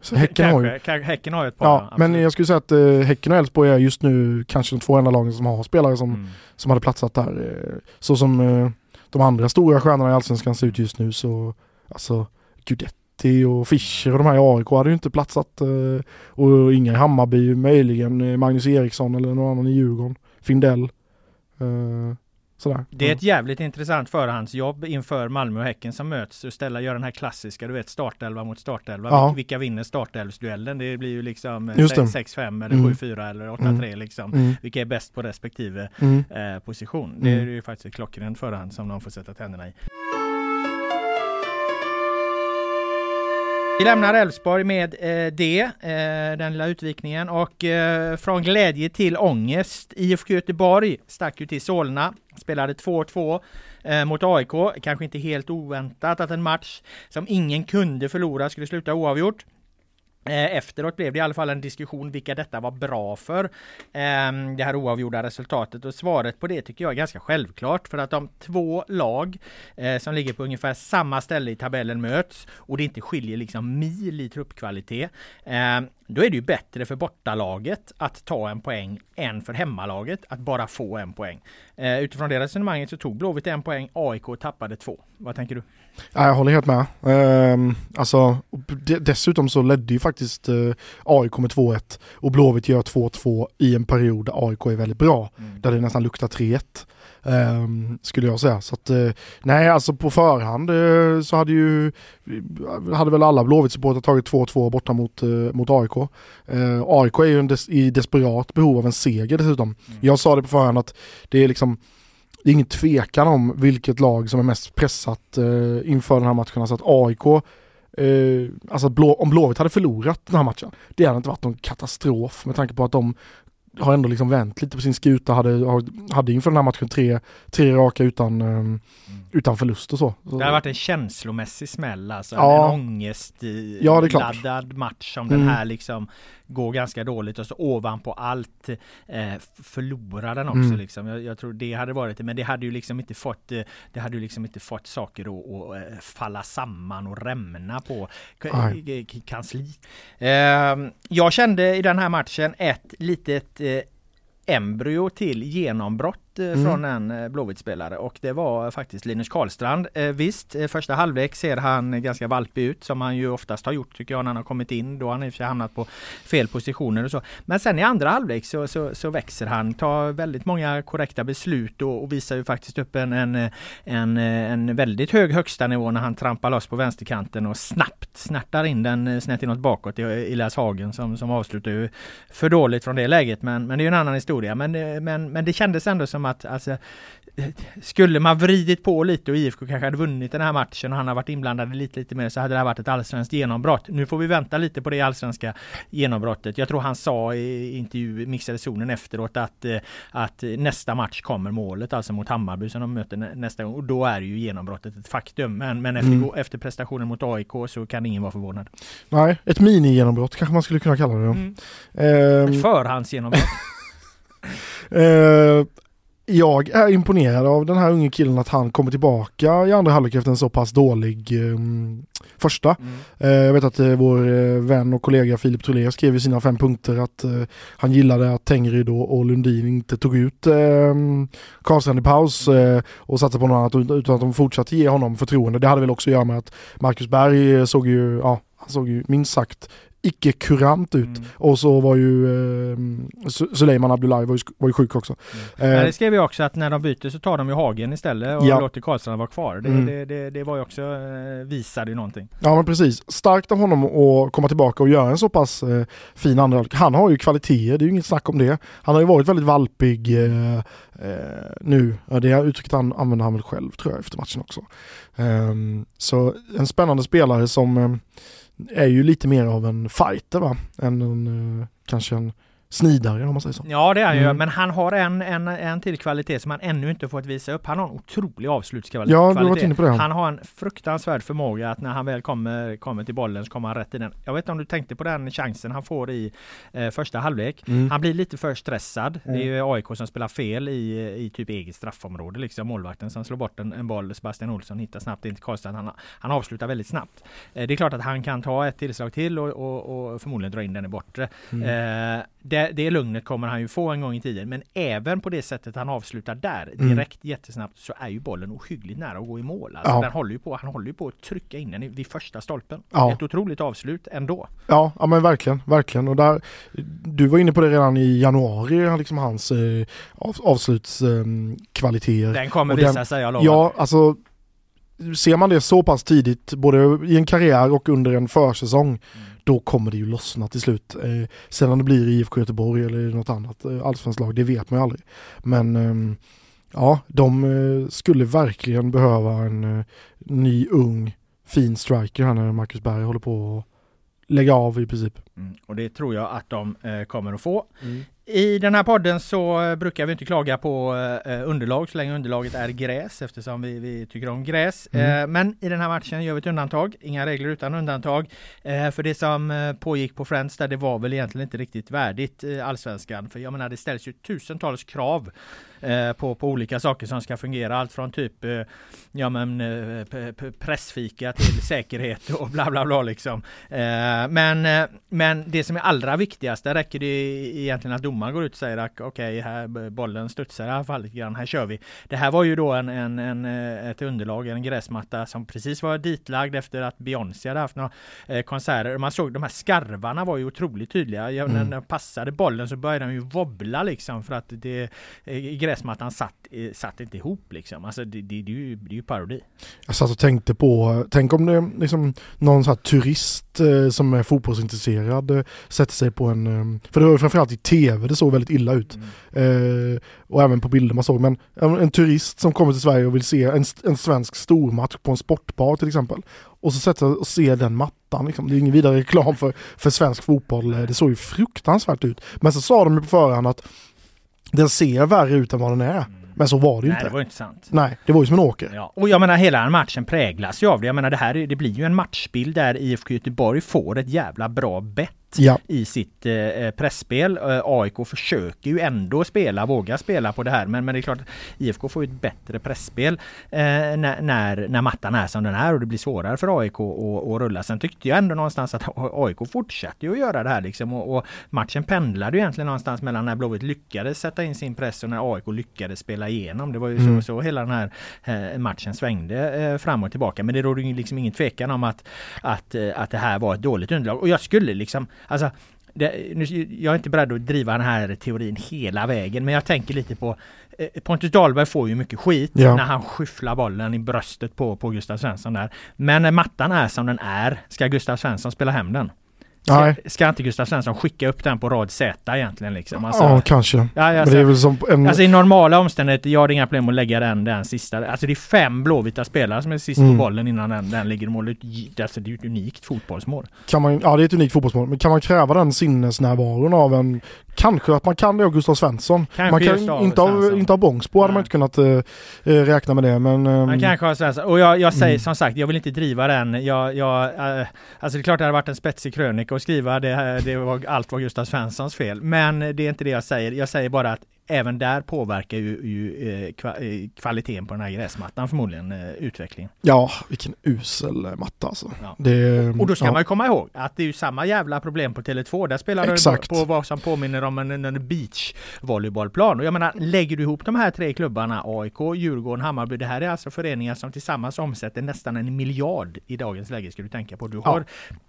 Så häcken har ju. Kanske, kanske- häcken har ju ett par. Ja, men jag skulle säga att eh, Häcken och Elfsborg är just nu kanske de två enda lagen som har spelare som, Mm. som hade platsat där. Eh, så som eh, de andra stora stjärnorna i Allsvenskan ser ut just nu så, alltså Guidetti City och Fischer och de här i AIK hade ju inte platsat. Eh, och inga i Hammarby, möjligen eh, Magnus Eriksson eller någon annan i Djurgården. Findell. Eh, sådär. Det är ett jävligt intressant förhandsjobb inför Malmö och Häcken som möts och ställa, göra den här klassiska, du vet startelva mot startelva. Ja. Vilka vinner startelvsduellen? Det blir ju liksom eh, Just det. 6-5 eller Mm. 7-4 eller 8-3 liksom. Mm. Vilka är bäst på respektive Mm. eh, position? Det är Mm. ju faktiskt ett klockrent förhand som de får sätta tänderna i. Vi lämnar Elfsborg med eh, det, eh, den lilla utvikningen och eh, från glädje till ångest. IFK Göteborg stack ju till Solna, spelade 2-2 eh, mot AIK. Kanske inte helt oväntat att en match som ingen kunde förlora skulle sluta oavgjort. Eh, efteråt blev det i alla fall en diskussion vilka detta var bra för. Ehm, det här oavgjorda resultatet och svaret på det tycker jag är ganska självklart för att de två lag eh, som ligger på ungefär samma ställe i tabellen möts och det inte skiljer liksom mil i truppkvalitet. Ehm, då är det ju bättre för bortalaget att ta en poäng än för hemmalaget att bara få en poäng. Eh, utifrån det resonemanget så tog Blåvitt en poäng, AIK tappade två. Vad tänker du? Ja, jag håller helt med. Ehm, alltså, dessutom så ledde ju faktiskt eh, AIK med 2-1 och Blåvitt gör 2-2 i en period där AIK är väldigt bra. Där det nästan luktar 3-1. ehm, skulle jag säga. Så att, eh, nej, alltså på förhand eh, så hade ju hade väl alla Blåvitt-supportrar tagit 2-2 borta mot, eh, mot AIK. Eh, AIK är ju des, i desperat behov av en seger dessutom. Jag sa det på förhand att det är liksom det är ingen tvekan om vilket lag som är mest pressat eh, inför den här matchen. Alltså att AIK, eh, alltså Blå, om Blåvitt hade förlorat den här matchen, det hade inte varit någon katastrof med tanke på att de har ändå liksom vänt lite på sin skuta, hade, hade inför den här matchen tre, tre raka utan, eh, utan förlust och så. Det har varit en känslomässig smäll alltså. Ja. En ångest i, Ja, match som Mm. den här liksom går ganska dåligt och så ovanpå allt eh, förlorar den också Mm. liksom. Jag, jag tror det hade varit det, men det hade ju liksom inte fått eh, det hade ju liksom inte fått saker att, att eh, falla samman och rämna på k- kansli. Eh, jag kände i den här matchen ett litet eh, embryo till genombrott eh, Mm. från en eh, Blåvitt-spelare och det var faktiskt Linus Karlstrand. Eh, visst, eh, första halvlek ser han ganska valpig ut som han ju oftast har gjort tycker jag när han har kommit in. Då har han i och för sig hamnat på fel positioner och så. Men sen i andra halvlek så, så, så växer han, tar väldigt många korrekta beslut och, och visar ju faktiskt upp en, en, eh, en, eh, en väldigt hög högsta nivå när han trampar loss på vänsterkanten och snabbt snärtar in den eh, snett inåt bakåt i Elias Hagen som, som avslutar ju för dåligt från det läget. Men, men det är ju en annan historia. Men, eh, men, men det kändes ändå som att alltså, eh, skulle man vridit på lite och IFK kanske hade vunnit den här matchen och han har varit inblandad lite, lite mer så hade det här varit ett allsvenskt genombrott. Nu får vi vänta lite på det allsvenska genombrottet. Jag tror han sa i intervju mixade zonen efteråt att, eh, att nästa match kommer målet, alltså mot Hammarby som de möter nä- nästa gång. Och då är ju genombrottet ett faktum. Men, men efter, Mm. efter prestationen mot AIK så kan ingen vara förvånad. Nej, ett mini-genombrott kanske man skulle kunna kalla det. Mm. Ehm, Ett förhandsgenombrott. Eh, jag är imponerad av den här unge killen att han kommer tillbaka i andra halvlek efter en så pass dålig eh, första. Mm. Eh, jag vet att eh, vår eh, vän och kollega Filip Trolé skrev i sina fem punkter att han gillade att Tengryd och, och Lundin inte tog ut eh, Karlstrand i paus eh, och satsade på något annat ut- utan att de fortsatte ge honom förtroende. Det hade väl också att göra med att Marcus Berg såg ju, ja, han såg ju minst sagt icke kurant ut. Mm. Och så var ju eh, Su- Suleiman Abdullahi var ju, var ju sjuk också. Ja, Eh, det skrev jag också att när de byter så tar de ju Hagen istället och Ja. låter Karlstrand vara kvar. Det, Mm. det, det, det var ju också, eh, visade ju någonting. Ja men precis. Starkt av honom att komma tillbaka och göra en så pass eh, fin andra. Han har ju kvaliteter, det är ju inget snack om det. Han har ju varit väldigt valpig eh, eh, nu. Det uttrycket han, använder han väl själv tror jag efter matchen också. Ehm, så en spännande spelare som eh, är ju lite mer av en fighter va? Än en, eh, kanske en snidare om man säger så. Ja det är han ju, Mm. men han har en, en, en till kvalitet som han ännu inte fått visa upp. Han har en otrolig avslutskvalitet. Ja, du inne på det. Han har en fruktansvärd förmåga att när han väl kommer, kommer till bollen så kommer han rätt i den. Jag vet inte om du tänkte på den chansen han får i eh, första halvlek. Mm. Han blir lite för stressad. Det är ju AIK som spelar fel i, i typ eget straffområde. Liksom målvakten som slår bort en, en boll. Sebastian Olsson hittar snabbt in till Karlstrand. Han, han avslutar väldigt snabbt. Eh, det är klart att han kan ta ett tillslag till och, och, och förmodligen dra in den i bortre. Mm. Eh, det det, det lugnet kommer han ju få en gång i tiden. Men även på det sättet han avslutar där, Mm. direkt jättesnabbt, så är ju bollen ohyggligt nära att gå i mål. Alltså, Ja. den håller ju på, han håller ju på att trycka in den vid första stolpen. Ja. Ett otroligt avslut ändå. Ja, ja men verkligen, verkligen. Och där, du var inne på det redan i januari, liksom hans eh, av, avslutskvaliteter. Den kommer Och den- visa sig, jag lovar. Ja, alltså ser man det så pass tidigt, både i en karriär och under en försäsong, Mm. då kommer det ju lossna till slut. Eh, om det blir i IFK Göteborg eller något annat eh, allsvenskt lag, det vet man ju aldrig. Men ehm, ja, de eh, skulle verkligen behöva en eh, ny, ung, fin striker här när Marcus Berg håller på att lägga av i princip. Mm, och det tror jag att de eh, kommer att få. I den här podden så eh, brukar vi inte klaga på eh, underlag så länge underlaget är gräs eftersom vi, vi tycker om gräs. Mm. Eh, men i den här matchen gör vi ett undantag. Inga regler utan undantag. Eh, för det som eh, pågick på Friends där det var väl egentligen inte riktigt värdigt eh, allsvenskan. För jag menar det ställs ju tusentals krav eh, på, på olika saker som ska fungera. Allt från typ eh, ja, men, eh, pressfika till säkerhet och bla bla bla liksom. Men, men det som är allra viktigast, där räcker det egentligen att domaren går ut och säger att okej, här b- bollen studsar i alla fall lite grann, här kör vi. Det här var ju då en, en, en, ett underlag, en gräsmatta som precis var ditlagd efter att Beyoncé hade haft några konserter. Man såg de här skarvarna var ju otroligt tydliga. Ja, När den passade bollen så började den ju wobbla liksom för att det, eh, gräsmattan satt, eh, satt inte ihop liksom. Alltså det, det, det, är, ju, det är ju parodi. Jag satt och tänkte på, tänk om det liksom någon sån turist eh, som är fotbollsintresserad eh, sätter sig på en, för det var framförallt i tv det såg väldigt illa ut. Eh, och även på bilder man såg, men en, turist som kommer till Sverige och vill se en, en svensk stormatch på en sportbar till exempel. Och så sätter sig och ser den mattan, liksom. det är ingen vidare reklam för, för svensk fotboll, det såg ju fruktansvärt ut. Men så sa de ju på förhand att den ser värre ut än vad den är. Men så var det ju Nej, inte. det var inte sant. Nej, det var ju som en åker. Ja, och jag menar hela den matchen präglas ju av det. Jag menar det här är- det blir ju en matchbild där IFK Göteborg får ett jävla bra bett Ja. i sitt eh, pressspel. Eh, AIK försöker ju ändå spela, våga spela på det här. Men, men det är klart IFK får ju ett bättre pressspel eh, när, när, när mattan är som den är och det blir svårare för AIK att, rulla. Sen tyckte jag ändå någonstans att AIK fortsatte att göra det här liksom och, och matchen pendlade ju egentligen någonstans mellan när Blåvitt lyckades sätta in sin press och när AIK lyckades spela igenom. Det var ju så, så hela den här eh, matchen svängde eh, fram och tillbaka. Men det råder ju liksom ingen tvekan om att, att, eh, att det här var ett dåligt underlag. Och jag skulle liksom, alltså det, nu, jag är inte beredd att driva den här teorin hela vägen men jag tänker lite på eh, Pontus Dahlberg får ju mycket skit Ja. när han skyfflar bollen i bröstet på, på Gustav Svensson där. Men när mattan är som den är, ska Gustav Svensson spela hem den? Ska, ska inte Gustav Svensson skicka upp den på rad Z egentligen liksom? Alltså, ja, kanske. ja, alltså, det är väl som en... Alltså i normala omständigheter, jag har inga problem att lägga den, den sista. Alltså det är fem blåvita spelare som är sist Mm. på bollen innan den, den ligger i mål. Alltså det är ett unikt fotbollsmål. kan man, ja det är ett unikt fotbollsmål, men kan man kräva den sinnesnärvaron av en, kanske att man kan det av Gustav Svensson. Kanske man kan just av inte av, inte av Bångsbo hade man inte kunnat eh, räkna med det men... ehm, Man kanske har Svensson. Och jag, jag säger Mm. som sagt, jag vill inte driva den. Jag, jag, eh, alltså det är klart det hade varit en spetsig krönika att skriva det, det var, allt var Gustav Svenssons fel. Men det är inte det jag säger. Jag säger bara att även där påverkar ju, ju eh, eh, kvaliteten på den här gräsmattan förmodligen eh, utvecklingen. Ja, vilken usel matta alltså. Ja. Det, Och då ska ja. man ju komma ihåg att det är ju samma jävla problem på Tele2. Där spelar du på vad som påminner om en, en, beachvolleybollplan. Och jag menar, lägger du ihop de här tre klubbarna, AIK, Djurgården, Hammarby. Det här är alltså föreningar som tillsammans omsätter nästan en miljard i dagens läge ska du tänka på. Du har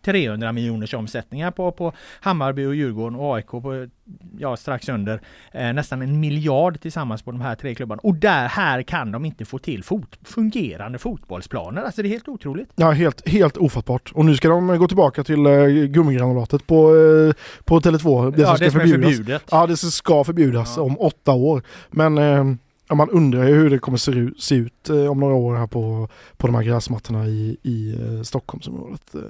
300 miljoners omsättningar på, på Hammarby och Djurgården och AIK på ja, strax under eh, nästan en miljard tillsammans på de här tre klubbarna. Och där här kan de inte få till fot, fungerande fotbollsplaner. Alltså det är helt otroligt. Ja, helt, helt ofattbart. Och nu ska de gå tillbaka till uh, gummigranulatet på, uh, på Tele2. Det ja, som ska det som är förbjudas. förbjudet. Ja, det ska förbjudas Ja. om åtta år. Men eh, ja, man undrar ju hur det kommer se ut, se ut eh, om några år här på, på de här gräsmattorna i, i eh, Stockholmsområdet. Eh,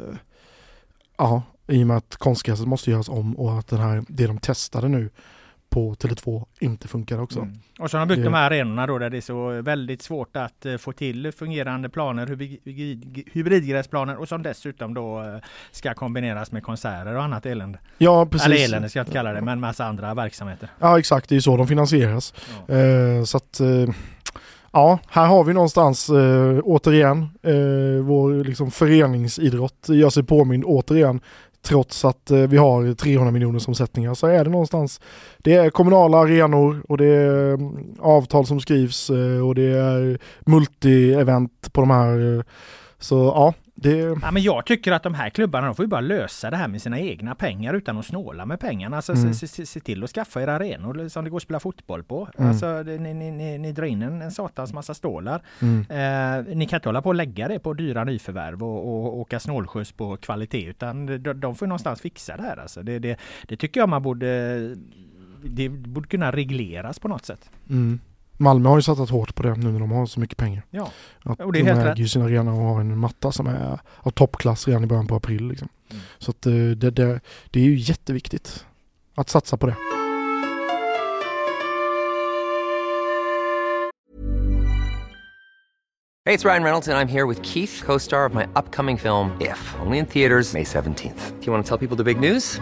ja, i och med att konstgräset måste göras om och att den här, det de testade nu på Tele2 inte funkar också. Mm. Och så har de byggt de här arenorna då där det är så väldigt svårt att eh, få till fungerande planer, hybrid- hybrid- hybridgräsplaner och som dessutom då eh, ska kombineras med konserter och annat elände. Ja, precis. Eller elände ska jag inte kalla det, men massa andra verksamheter. Ja, exakt. Det är ju så de finansieras. Ja. Eh, så att eh, Ja, här har vi någonstans eh, återigen eh, vår liksom, föreningsidrott gör sig påmind återigen trots att eh, vi har 300 miljoners omsättningar så är det någonstans, det är kommunala arenor och det är mm, avtal som skrivs eh, och det är multi-event på de här. eh, Så ja, det, Ja, men jag tycker att de här klubbarna de får ju bara lösa det här med sina egna pengar utan att snåla med pengarna. Alltså, Mm. se, se, se till att skaffa era arenor som det går att spela fotboll på. Mm. Alltså, det, ni, ni, ni, ni drar in en, en satans massa stålar. mm. Eh, ni kan inte hålla på och lägga det på dyra nyförvärv och, och åka snålskjuts på kvalitet utan de, de får någonstans fixa det här. Alltså. Det, det, det tycker jag man borde det borde kunna regleras på något sätt. Mm. Malmö har ju satsat hårt på det nu när de har så mycket pengar. Ja. Att Och det är de helt äger ju sin arena och har en matta som är av toppklass redan i början på april. Liksom. Mm. Så att eh, det, det, det är ju jätteviktigt att satsa på det. Hey, it's Ryan Reynolds, and I'm here with Keith, co star of my upcoming film, If, only in theaters, May 17th. Do you want to tell people the big news?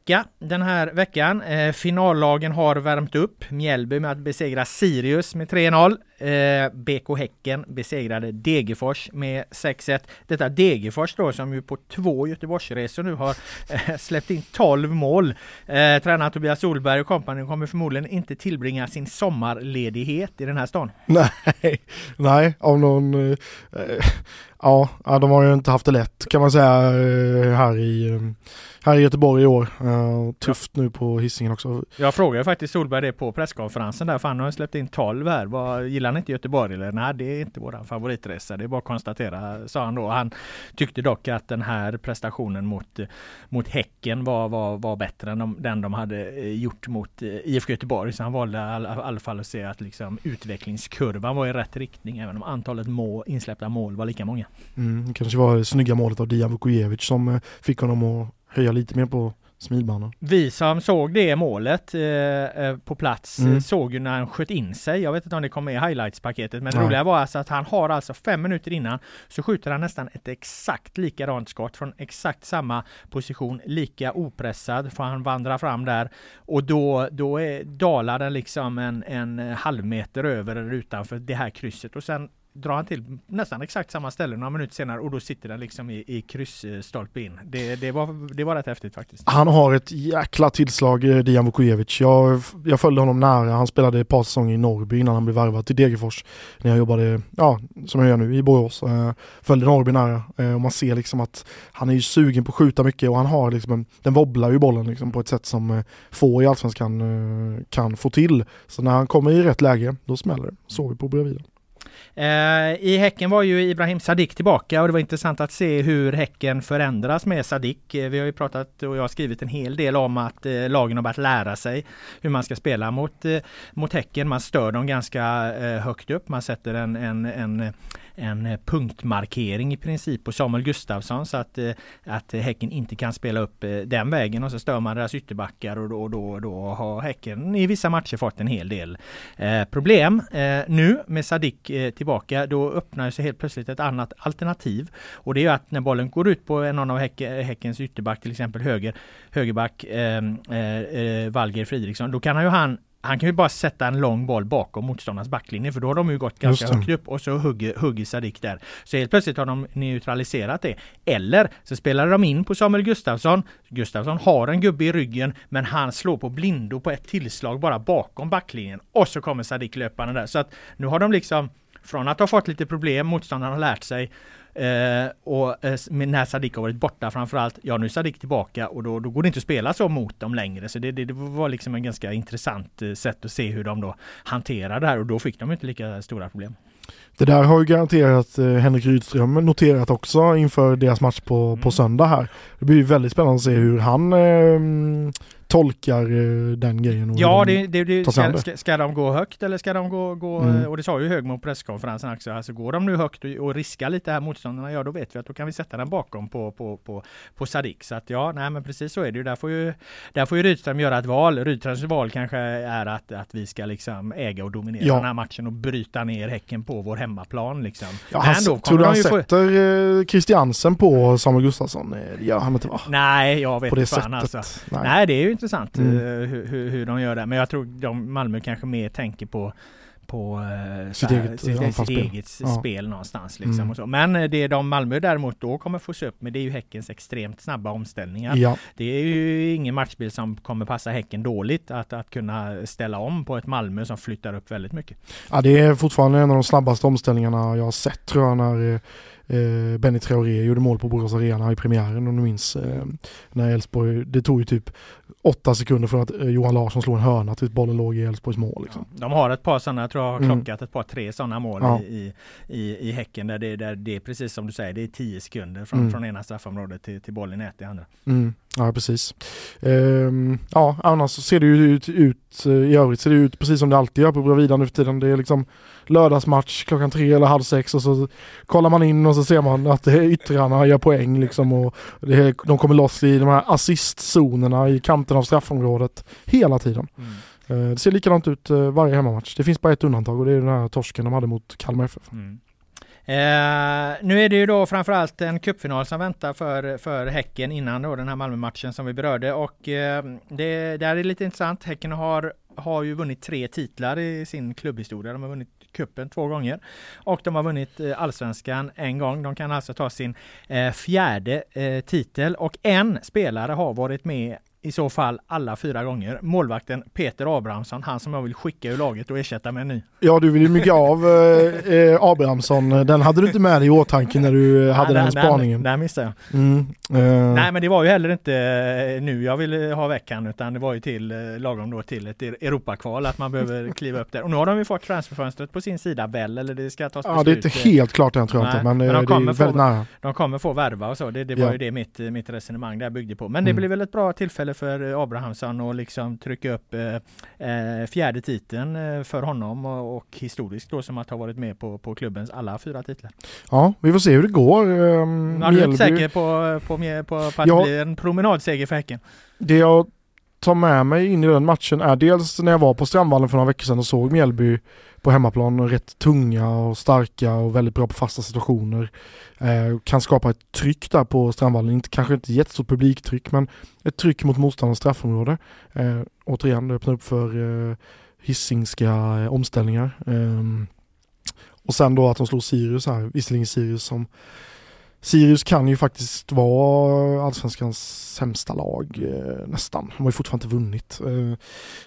den här veckan. Eh, finallagen har värmt upp. Mjällby med att besegra Sirius med 3-0. Eh, BK Häcken besegrade Degerfors med 6-1. Detta Degerfors då som ju på två Göteborgsresor nu har eh, släppt in 12 mål. Eh, tränaren Tobias Solberg och kompani kommer förmodligen inte tillbringa sin sommarledighet i den här stan. Nej, nej, av någon... Eh, eh ja, de har ju inte haft det lätt kan man säga eh, här i, eh, här i Göteborg i år. Eh, tufft nu på hissingen också. Jag frågade faktiskt Solberg det på presskonferensen där, för han har släppt in 12 här. Vad, gillar han inte Göteborg eller? Nej, det är inte våran favoritresa. Det är bara att konstatera, sa han då. Han tyckte dock att den här prestationen mot, mot Häcken var, var, var bättre än de, den de hade eh, gjort mot eh, IFK Göteborg. Så han valde i alla, alla fall att se att liksom utvecklingskurvan var i rätt riktning, även om antalet mål, insläppta mål var lika många. Mm, kanske var det snygga målet av Dijan Vukojevic som fick honom att höja lite mer på smilbanan. Vi som såg det målet eh, eh, på plats Mm. eh, såg ju när han sköt in sig. Jag vet inte om det kom med i highlights-paketet, men det Nej. roliga var alltså att han har alltså fem minuter innan så skjuter han nästan ett exakt likadant skott från exakt samma position, lika opressad, för han vandrar fram där och då, då är, dalar den liksom en, en halv meter över eller utanför det här krysset och sen drar han till nästan exakt samma ställe några minuter senare och då sitter den liksom i, i kryssstolpe in. Det, det, var, det var rätt häftigt faktiskt. Han har ett jäkla tillslag, eh, Dijan Vukojevic. Jag, jag följde honom nära. Han spelade ett par säsonger i Norrby innan han blev värvad till Degerfors. När jag jobbade, ja, som jag gör nu, i Borås. Eh, följde Norrby nära. Eh, och man ser liksom att han är ju sugen på att skjuta mycket och han har liksom en, den wobblar ju bollen liksom på ett sätt som få i Allsvenskan kan få till. Så när han kommer i rätt läge, då smäller det. Såg vi på bredvid. Eh, I Häcken var ju Ibrahim Sadik tillbaka och det var intressant att se hur Häcken förändras med Sadik. Eh, vi har ju pratat och jag har skrivit en hel del om att eh, lagen har börjat lära sig hur man ska spela mot, eh, mot Häcken. Man stör dem ganska eh, högt upp. Man sätter en, en, en en eh, punktmarkering i princip på Samuel Gustafsson så att, eh, att Häcken inte kan spela upp eh, den vägen och så stör man deras ytterbackar och då, då, då har Häcken i vissa matcher fått en hel del problem. Nu med Sadik tillbaka då öppnar sig helt plötsligt ett annat alternativ och det är att när bollen går ut på någon av Häckens ytterback till exempel höger högerback Valger Fridriksson då kan ju han han kan ju bara sätta en lång boll bakom motståndarnas backlinje för då har de ju gått ganska högt upp och så hugger, hugger Sadik där. Så helt plötsligt har de neutraliserat det. Eller så spelar de in på Samuel Gustafsson. Gustafsson har en gubbe i ryggen men han slår på blindo på ett tillslag bara bakom backlinjen och så kommer Sadik löpande där. Så att nu har de liksom från att ha fått lite problem, motståndarna har lärt sig Eh, och eh, när Sadik har varit borta framförallt, ja nu är Sadik tillbaka och då, då går det inte att spela så mot dem längre. Så det, det, det var liksom en ganska intressant eh, sätt att se hur de då hanterar det här och då fick de inte lika stora problem. Det där har ju garanterat eh, Henrik Rydström noterat också inför deras match på, mm. på söndag här. Det blir väldigt spännande att se hur han eh, tolkar eh, den grejen. ja, det, det, det ska, ska, ska, de gå högt eller ska de gå, gå mm. och det sa ju Högmo på presskonferensen också, alltså går de nu högt och, och riskar lite här motståndarna, ja då vet vi att då kan vi sätta den bakom på, på, på, på Sadik. Så att ja, nej men precis så är det ju. Där får ju, där får ju Rydström göra ett val. Rydströms val kanske är att, att vi ska liksom äga och dominera ja. den här matchen och bryta ner Häcken på vår hemmaplan liksom. Ja, han, då tror du han sätter få... Christiansen på Samuel Gustafsson? Det gör han inte va? Nej, jag vet inte fan alltså. Nej. nej, det är ju intressant mm. uh, hur, hur, de gör det. Men jag tror de Malmö kanske mer tänker på på uh, sitt, eget, sitt, sitt eget spel någonstans. Liksom mm. och så. Men eh, det de Malmö däremot då kommer få se upp med det är ju Häckens extremt snabba omställningar. Ja. Det är ju ingen matchbild som kommer passa Häcken dåligt att, att kunna ställa om på ett Malmö som flyttar upp väldigt mycket. Ja det är fortfarande en av de snabbaste omställningarna jag har sett tror jag när eh, Benny Traoré gjorde mål på Borås Arena i premiären om du minns. Eh, när Elfsborg, det tog ju typ åtta sekunder från att eh, Johan Larsson slog en hörna tills bollen låg i Elfsborgs mål. Liksom. Ja, de har ett par sådana, jag tror jag har mm. klockat mm. ett par tre sådana mål ja. i, i, i Häcken där det, där det är precis som du säger, det är tio sekunder från, mm. från ena straffområdet till, till bollen i ett i andra. Mm. Ja precis. Ehm, ja annars ser det ju ut, ut, i övrigt ser det ut precis som det alltid gör på Bravida nu för tiden. Det är liksom lördagsmatch klockan tre eller halv sex och så kollar man in och så ser man att yttrarna gör poäng liksom och det, de kommer loss i de här assistzonerna i kanten av straffområdet hela tiden. Mm. Ehm, det ser likadant ut eh, varje hemmamatch. Det finns bara ett undantag och det är den här torsken de hade mot Kalmar FF. Mm. Eh, nu är det ju då framförallt en cupfinal som väntar för, för Häcken innan då den här Malmö-matchen som vi berörde och eh, det, det är lite intressant. Häcken har, har ju vunnit tre titlar i sin klubbhistoria. De har vunnit kuppen två gånger och de har vunnit eh, allsvenskan en gång. De kan alltså ta sin eh, fjärde eh, titel och en spelare har varit med i så fall alla fyra gånger. Målvakten Peter Abrahamsson, han som jag vill skicka ur laget och ersätta med en ny. Ja, du vill ju mygga av eh, eh Abrahamsson. Den hade du inte med dig i åtanke när du eh, hade ja, den, den spaningen. Den, den missade jag. Mm, uh... Nej, men det var ju heller inte nu jag ville ha veckan, utan det var ju till lagom då till ett Europakval, att man behöver kliva upp där. Och nu har de ju fått transferfönstret på sin sida väl, eller det ska tas beslut. Ja, det är inte helt klart än tror jag inte, men, men de det är väldigt få, nära. De kommer få värva och så, det, det var ja. ju det mitt, mitt resonemang där byggde på. Men det mm. blir väl ett bra tillfälle tillfälle för Abrahamsson att liksom trycka upp eh, eh, fjärde titeln eh, för honom och, och, historiskt då som att ha varit med på, på klubbens alla fyra titlar. Ja, vi får se hur det går. Um, ja, du är inte säker på, på, på, på att ja, blir en promenadseger för Häcken? Det jag tar med mig in i den matchen är dels när jag var på Strandvallen för några veckor sedan och såg Mjällby på hemmaplan rätt tunga och starka och väldigt bra på fasta situationer. Eh, kan skapa ett tryck där på Strandvallen, inte, kanske inte jättestort publiktryck men ett tryck mot motståndarens straffområde. Eh, återigen, det öppnar upp för eh, hissingska eh, omställningar. Eh, och sen då att de slår Sirius här, visserligen Sirius som Sirius kan ju faktiskt vara allsvenskans sämsta lag eh, nästan. De har ju fortfarande inte vunnit. Eh,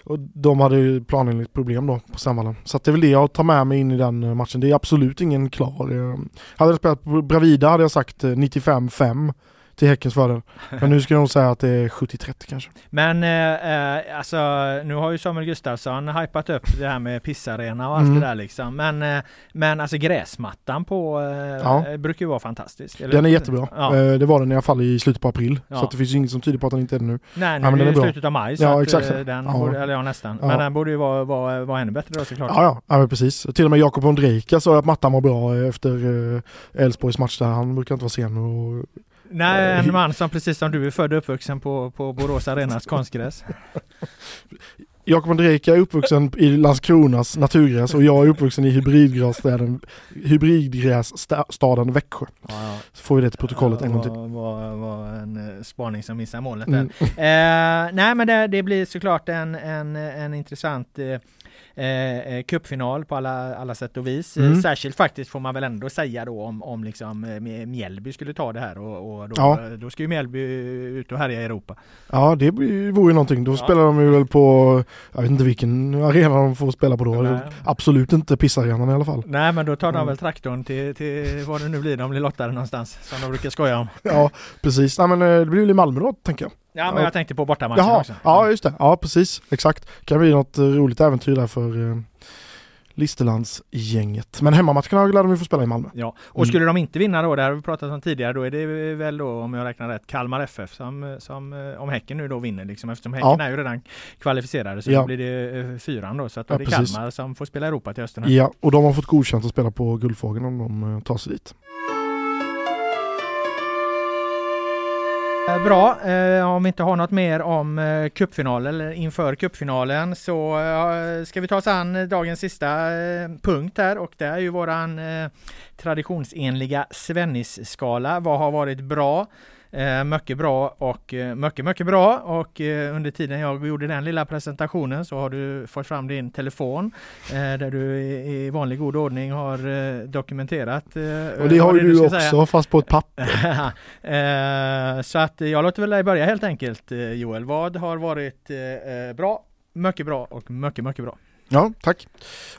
och de hade ju planenligt problem då på Strandvallen. Så det är väl det jag tar med mig in i den eh, matchen. Det är absolut ingen klar. Eh, hade jag spelat på Bravida hade jag sagt eh, 95-5 till Häckens fördel. Men nu ska jag nog säga att det är 70-30 kanske. Men eh, eh, alltså nu har ju Samuel Gustafsson hypat upp det här med pissarena och allt Mm. det där liksom. Men, eh, men alltså gräsmattan på eh, Ja. brukar ju vara fantastisk. eller? Den är jättebra. Ja. Eh, Det var den i alla fall i slutet på april. Ja. Så det finns ju inget som tyder på att den inte är det nu. Nej, nu Ja, men är det är slutet av maj så Ja, att, exakt. eh, den Ja. borde, eller ja nästan. Ja. Men den borde ju vara, vara, vara ännu bättre då såklart. Ja, ja, ja precis. Till och med Jakob Ondrejka sa att mattan var bra eh, efter eh, Elfsborgs match där. Han brukar inte vara sen och Nej, Eh, en man som precis som du är född och uppvuxen på, på Borås Arenas konstgräs. Jakob Ondrejka är uppvuxen i Landskronas naturgräs och jag är uppvuxen i hybridgrässtaden, hybridgrässtaden Växjö. Ja, ja. Så får vi det till protokollet en gång till. Var, var, var en eh, spaning som missade målet där. Mm. Eh, nej men det, det blir såklart en, en, en intressant eh, eh, cupfinal på alla, alla sätt och vis. Mm. Eh, Särskilt faktiskt får man väl ändå säga då om, om liksom eh, Mj- Mjällby skulle ta det här och, och då, Ja. då ska ju Mjällby ut och härja i Europa. Ja det vore ju någonting. Då Ja. spelar de ju väl på, jag vet inte vilken arena de får spela på då. Nej. Absolut inte pissarenan i alla fall. Nej men då tar de Mm. väl traktorn till, till vad det nu blir, de blir lottade någonstans som de brukar skoja om. Ja precis. Nej men eh, det blir väl i Malmö då tänker jag. Ja men Ja. jag tänkte på bortamatchen Jaha, också. ja just det. Ja precis, exakt. Kan bli något eh, roligt äventyr där för eh, Listerlandsgänget. Men hemmamatcherna lär de ju få spela i Malmö. Ja, och Mm. skulle de inte vinna då, det har vi pratat om tidigare, då är det väl då om jag räknar rätt Kalmar FF som, som eh, om Häcken nu då vinner liksom eftersom Häcken Ja. är ju redan kvalificerade så Ja. då blir det fyran då så att då Ja, är det precis. Kalmar som får spela Europa till hösten. här. Ja, och de har fått godkänt att spela på Guldfågeln om de tar sig dit. Eh, bra, eh, om vi inte har något mer om eh, cupfinalen eller inför cupfinalen så ska vi ta oss an dagens sista punkt här och det är ju våran traditionsenliga Svennis-skala. Vad har varit bra? Eh, mycket bra och eh, mycket, mycket bra och eh, under tiden jag gjorde den lilla presentationen så har du fått fram din telefon eh, där du i, i vanlig god ordning har eh, dokumenterat. Eh, Och det har ju du ska också, säga. fast på ett papper. Eh, så att jag låter väl dig börja helt enkelt eh, Joel. Vad har varit eh, eh, bra, mycket bra och mycket, mycket bra? Ja, tack.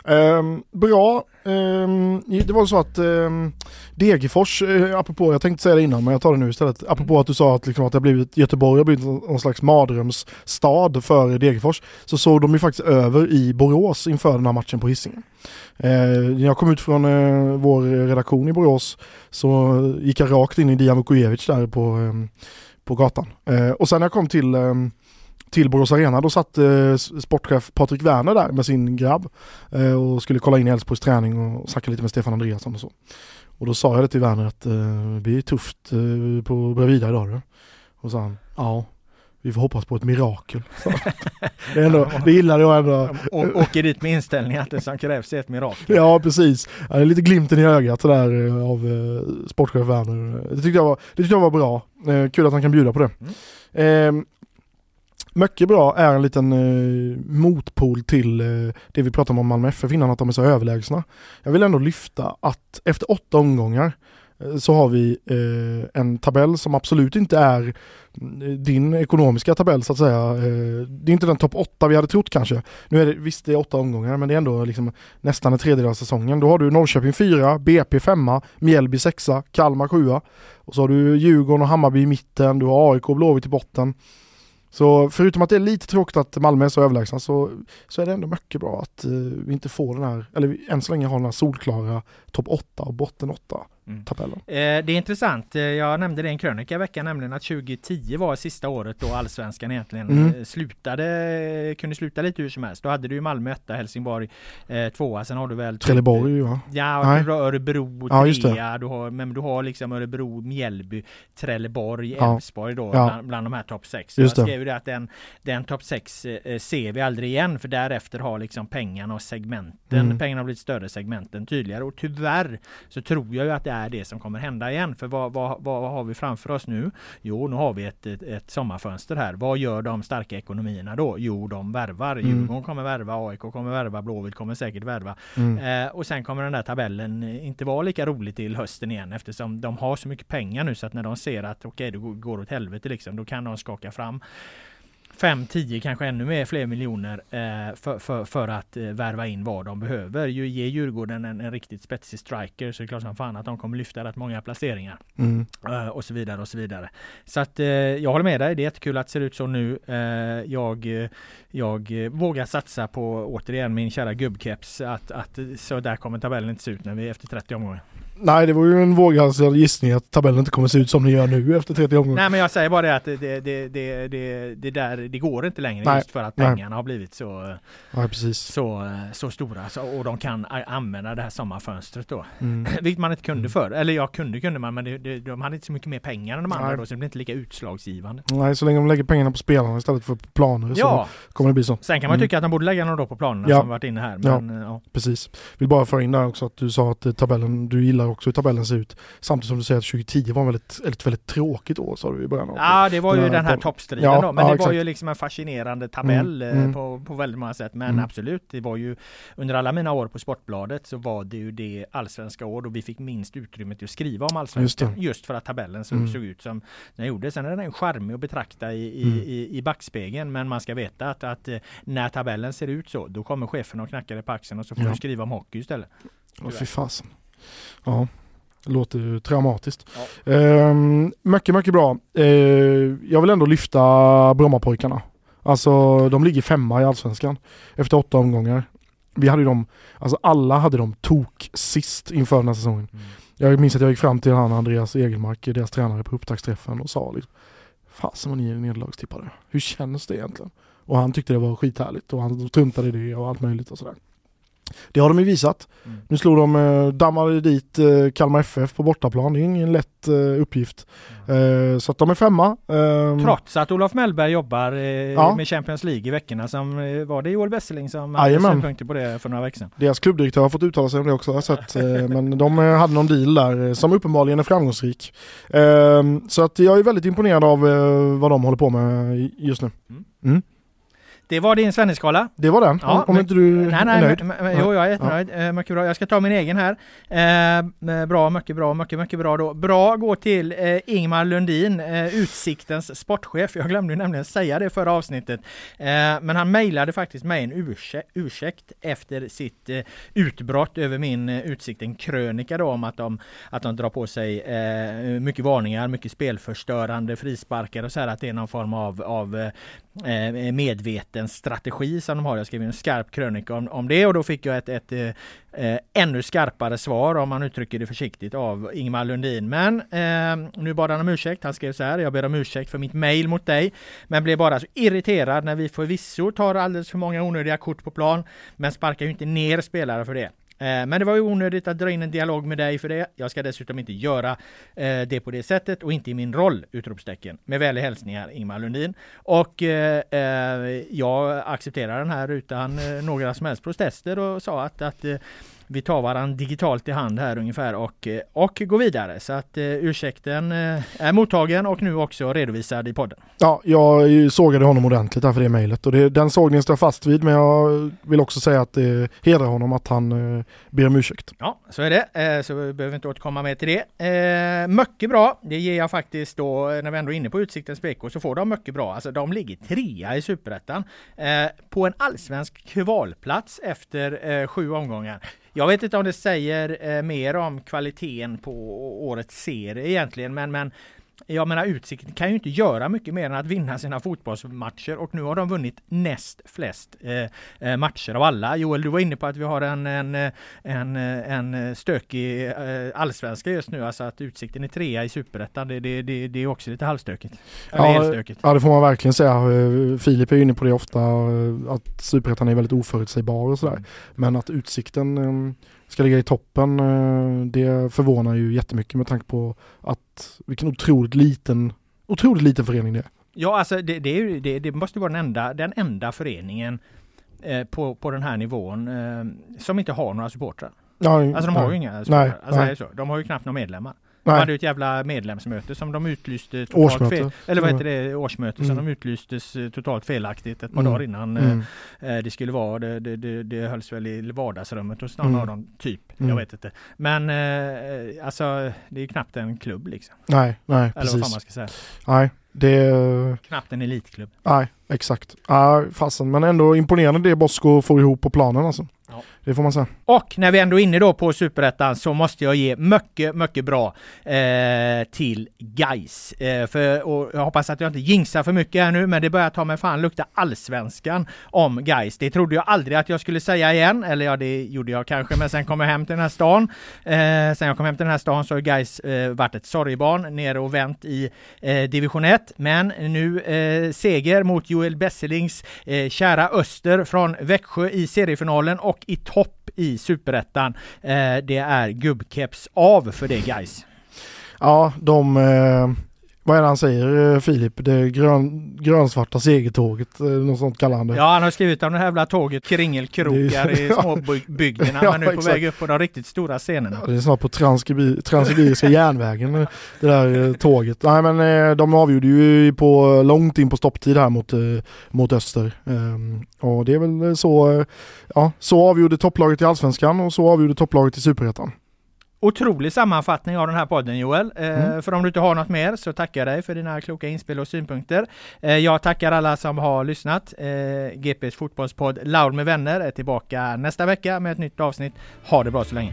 Ehm, bra. Ehm, det var så att um, Degerfors, eh, apropå, jag tänkte säga det innan men jag tar det nu istället. Apropå att du sa att, liksom, att det har blivit, Göteborg har blivit någon slags mardrömsstad för Degerfors. Så såg de ju faktiskt över i Borås inför den här matchen på Hisingen. Eh, när jag kom ut från eh, vår redaktion i Borås så gick jag rakt in i Dijan där på, ehm, på gatan. Eh, och sen när jag kom till ehm, till Borås Arena. Då satt eh, sportchef Patrik Werner där med sin grabb eh, och skulle kolla in Elfsborgs träning och snacka lite med Stefan Andreasson och så. Och då sa jag det till Werner att eh, det blir tufft eh, på Bravida idag. Då. Och sa han, ja, vi får hoppas på ett mirakel. Så. det, är ändå, det gillade jag ändå. Och åker dit med inställningen att det som krävs är ett mirakel. Ja precis, ja, det är lite glimten i ögat där eh, av eh, sportchef Werner. Det tyckte jag var, det tyckte jag var bra. Eh, kul att han kan bjuda på det. Eh, mycket bra är en liten eh, motpol till eh, det vi pratade om Malmö FF innan, att de är så överlägsna. Jag vill ändå lyfta att efter åtta omgångar eh, så har vi eh, en tabell som absolut inte är mm, din ekonomiska tabell så att säga. Eh, det är inte den topp åtta vi hade trott kanske. Nu är det visst det är åtta omgångar men det är ändå liksom nästan en tredjedel av säsongen. Då har du Norrköping 4, BP 5, Mjällby 6, Kalmar 7 och så har du Djurgården och Hammarby i mitten, du har AIK och Blåvitt i botten. Så förutom att det är lite tråkigt att Malmö är så överlägsna så, så är det ändå mycket bra att eh, vi inte får den här, eller vi än så länge har den här solklara topp 8 och botten 8 Mm. tabellen. Eh, det är intressant, eh, jag nämnde det i en krönika i veckan nämligen att 2010 var sista året då allsvenskan egentligen Mm. eh, slutade, kunde sluta lite hur som helst. Då hade du ju Malmö 1, Helsingborg eh, 2, sen har du väl typ- Trelleborg va? Ja, du har Örebro Ja, trea, du har, men du har liksom Örebro, Mjällby, Trelleborg, Ja. Elfsborg då Ja. bland, bland de här topp 6. Just Jag skrev ju det att den, den topp 6 eh, ser vi aldrig igen för därefter har liksom pengarna och segmenten, Mm. pengarna har blivit större, segmenten tydligare och tyvärr så tror jag ju att det är det som kommer hända igen. För vad, vad, vad har vi framför oss nu? Jo, nu har vi ett, ett, ett sommarfönster här. Vad gör de starka ekonomierna då? Jo, de värvar. Mm. Djurgården kommer värva, AIK kommer värva, Blåvitt kommer säkert värva. Mm. Eh, och sen kommer den där tabellen inte vara lika rolig till hösten igen eftersom de har så mycket pengar nu så att när de ser att okej det går åt helvete liksom då kan de skaka fram 5, 10, kanske ännu mer, fler miljoner eh, för, för, för att eh, värva in vad de behöver. Ju, ge Djurgården en, en riktigt spetsig striker så är det klart som fan att de kommer lyfta rätt många placeringar. Mm. Eh, och så vidare och så vidare. Så att eh, jag håller med dig, det är jättekul att det ser ut så nu. Eh, jag, eh, jag vågar satsa på, återigen, min kära gubbkeps att, att så där kommer tabellen inte se ut när vi efter 30 omgångar. Nej det var ju en våghalsig gissning att tabellen inte kommer se ut som den gör nu efter 30 omgångar. Nej men jag säger bara det att det, det, det, det, det, där, det går inte längre Nej, just för att nej. pengarna har blivit så, Ja precis. så, så stora så, och de kan använda det här sommarfönstret då. Mm. Vilket man inte kunde förr. Eller ja, kunde kunde man men det, de hade inte så mycket mer pengar än de andra Nej. då så det blir inte lika utslagsgivande. Nej så länge de lägger pengarna på spelarna istället för på planer Ja, så kommer det bli så. sen kan man Mm. tycka att de borde lägga dem då på planerna Ja. som varit inne här. Men, eh, ja. Precis. Vill bara föra in där också att du sa att eh, tabellen, du gillar också hur tabellen ser ut. Samtidigt som du säger att 2010 var väldigt, ett väldigt tråkigt år sa du i början av Ja det var ju Den här den här topp- toppstriden Ja, då. Men ja, det var exakt. ju liksom en fascinerande tabell Mm, mm. På, på väldigt många sätt. Men Mm. absolut, det var ju under alla mina år på Sportbladet så var det ju det allsvenska år då vi fick minst utrymme till att skriva om allsvenskan. Just Just, för att tabellen såg, Mm. såg ut som den gjorde. Sen är den charmig att betrakta i, i, Mm. i, i backspegeln. Men man ska veta att, att eh, när tabellen ser ut så, då kommer chefen och knackar dig på axeln och så får Ja. du skriva om hockey istället. Åh fy fasen. Ja, det låter ju traumatiskt. Ja. Ehm, mycket, mycket bra. Ehm, jag vill ändå lyfta Brommapojkarna. Alltså de ligger femma i Allsvenskan efter åtta omgångar. Vi hade ju dem, alltså alla hade dem tok sist inför den här säsongen. Mm. Jag minns att jag gick fram till han Andreas Egelmark, deras tränare på upptaktsträffen och sa liksom Fasen vad ni är nederlagstippade. Hur känns det egentligen? Och han tyckte det var skithärligt och han struntade i det och allt möjligt och sådär. Det har de ju visat. Mm. Nu slog de, eh, dammade dit eh, Kalmar FF på bortaplan. Det är ingen lätt eh, uppgift. Eh, så att de är femma. Ehm, Trots att Olof Mellberg jobbar eh, Ja. med Champions League i veckorna som eh, var det Joel Wesseling som hade synpunkter på det för några veckor sedan. Deras klubbdirektör har fått uttala sig om det också har sett. Men de hade någon deal där som uppenbarligen är framgångsrik. Ehm, så att jag är väldigt imponerad av vad de håller på med just nu. Det var din Svenneskala. Det var den. Ja, om men- inte du Nej, är nej, nöjd. men, men, jo, jag är jättenöjd. Eh, mycket bra. Jag ska ta min egen här. Eh, bra, mycket bra, mycket, mycket bra då. Bra går till eh, Ingmar Lundin, eh, Utsiktens sportchef. Jag glömde nämligen säga det förra avsnittet. Eh, men han mejlade faktiskt mig en ursäkt, ursäkt efter sitt eh, utbrott över min eh, Utsikten-krönika då om att de, att de drar på sig eh, mycket varningar, mycket spelförstörande frisparkar och så här att det är någon form av, av eh, eh, Eh, eh, medveten strategi som de har. Jag skrev en skarp krönika om, om det och då fick jag ett, ett ett äh, ännu skarpare svar om man uttrycker det försiktigt av Ingmar Lundin. Men äh, nu bad han om ursäkt. Han skrev så här. Jag ber om ursäkt för mitt mejl mot dig, men blev bara så irriterad när vi förvisso tar alldeles för många onödiga kort på plan, men sparkar ju inte ner spelare för det. Eh, men det var ju onödigt att dra in en dialog med dig för det. Jag ska dessutom inte göra eh, det på det sättet och inte i min roll! Utropstecken. Med vänliga hälsningar Ingmar Lundin. Och eh, jag accepterar den här utan några som helst protester och sa att, att vi tar varandra digitalt i hand här ungefär och, eh, och går vidare. Så att eh, ursäkten eh, är mottagen och nu också redovisad i podden. Ja, jag sågade honom ordentligt där för det mejlet och det, den sågningen står jag fast vid men jag vill också säga att det hedrar honom att han eh, ber om ursäkt. Ja, så är det. Eh, Så vi behöver inte återkomma mer till det. Eh, mycket bra. Det ger jag faktiskt då, när vi ändå är inne på Utsiktens BK, så får de mycket bra. Alltså de ligger trea i Superettan. Eh, på en allsvensk kvalplats efter sju omgångar. Jag vet inte om det säger eh, mer om kvaliteten på årets serie egentligen, men, men jag menar Utsikten kan ju inte göra mycket mer än att vinna sina fotbollsmatcher och nu har de vunnit näst flest eh, eh, matcher av alla. Joel, du var inne på att vi har en, en, en, en stökig eh, allsvenska just nu, alltså att Utsikten är trea i Superettan. Det, det, det, det är också lite halvstökigt. Ja. Ja det får man verkligen säga. Eh, Filip är inne på det ofta att Superettan är väldigt oförutsägbar och sådär. Men att Utsikten ska ligga i toppen eh, det förvånar ju jättemycket med tanke på att vilken otroligt liten, otroligt liten förening det är. Ja, alltså det, det, är det, det måste vara den enda, den enda föreningen eh, på, på den här nivån eh, som inte har några supportrar. Ja, Alltså de har nej. ju inga Nej, spelare. Alltså, nej. så. De har ju knappt några medlemmar. De Nej. hade ju ett jävla medlemsmöte som de utlyste totalt Årsmöte. fel. Eller vad heter det? Årsmöte som Mm. de utlystes eh, totalt felaktigt ett par Mm. dagar innan Mm. eh, det skulle vara. Det, det, det, det hölls väl i vardagsrummet hos någon Mm. av dem, typ. Mm. Jag vet inte. Men eh, alltså det är knappt en klubb liksom. Nej, nej, Eller vad fan precis. man ska säga. Nej, det... Knappt en elitklubb. Nej, exakt. Ja, fasen. Men ändå imponerande det Bosko får ihop på planen alltså. Ja. Det får man säga. Och när vi ändå är inne då på Superettan så måste jag ge mycket, mycket bra eh, till Geis. Eh, för, och jag hoppas att jag inte jinxar för mycket här nu, men det börjar ta mig fan lukta allsvenskan om Geis. Det trodde jag aldrig att jag skulle säga igen, eller ja, det gjorde jag kanske, men sen kom jag hem till den här stan. Eh, sen jag kom hem till den här stan så har Geis eh, varit ett sorgebarn nere och vänt i eh, division 1. Men nu eh, seger mot Joel Besselings kära Öster från Växjö i seriefinalen och i topp i superettan. Eh, det är gubbkeps av för det guys. Ja, de... Eh, vad är det han säger eh, Filip? Det grön, grönsvarta segertåget, eh, något sånt kallar han det. Ja, han har skrivit om det här jävla tåget kringelkrokar i småbygderna, Ja, men nu på exakt. väg upp på de riktigt stora scenerna. Ja, Det är snart på Transsibi- Transsibiriska järnvägen eh, det där tåget. Nej men de avgjorde ju på långt in på stopptid här mot, mot Öster. Ehm, och det är väl så, ja, så avgjorde topplaget i Allsvenskan och så avgjorde topplaget i Superettan. Otrolig sammanfattning av den här podden Joel. Eh, Mm. För om du inte har något mer så tackar jag dig för dina kloka inspel och synpunkter. Eh, jag tackar alla som har lyssnat. Eh, GPs fotbollspodd Loud med vänner är tillbaka nästa vecka med ett nytt avsnitt. Ha det bra så länge!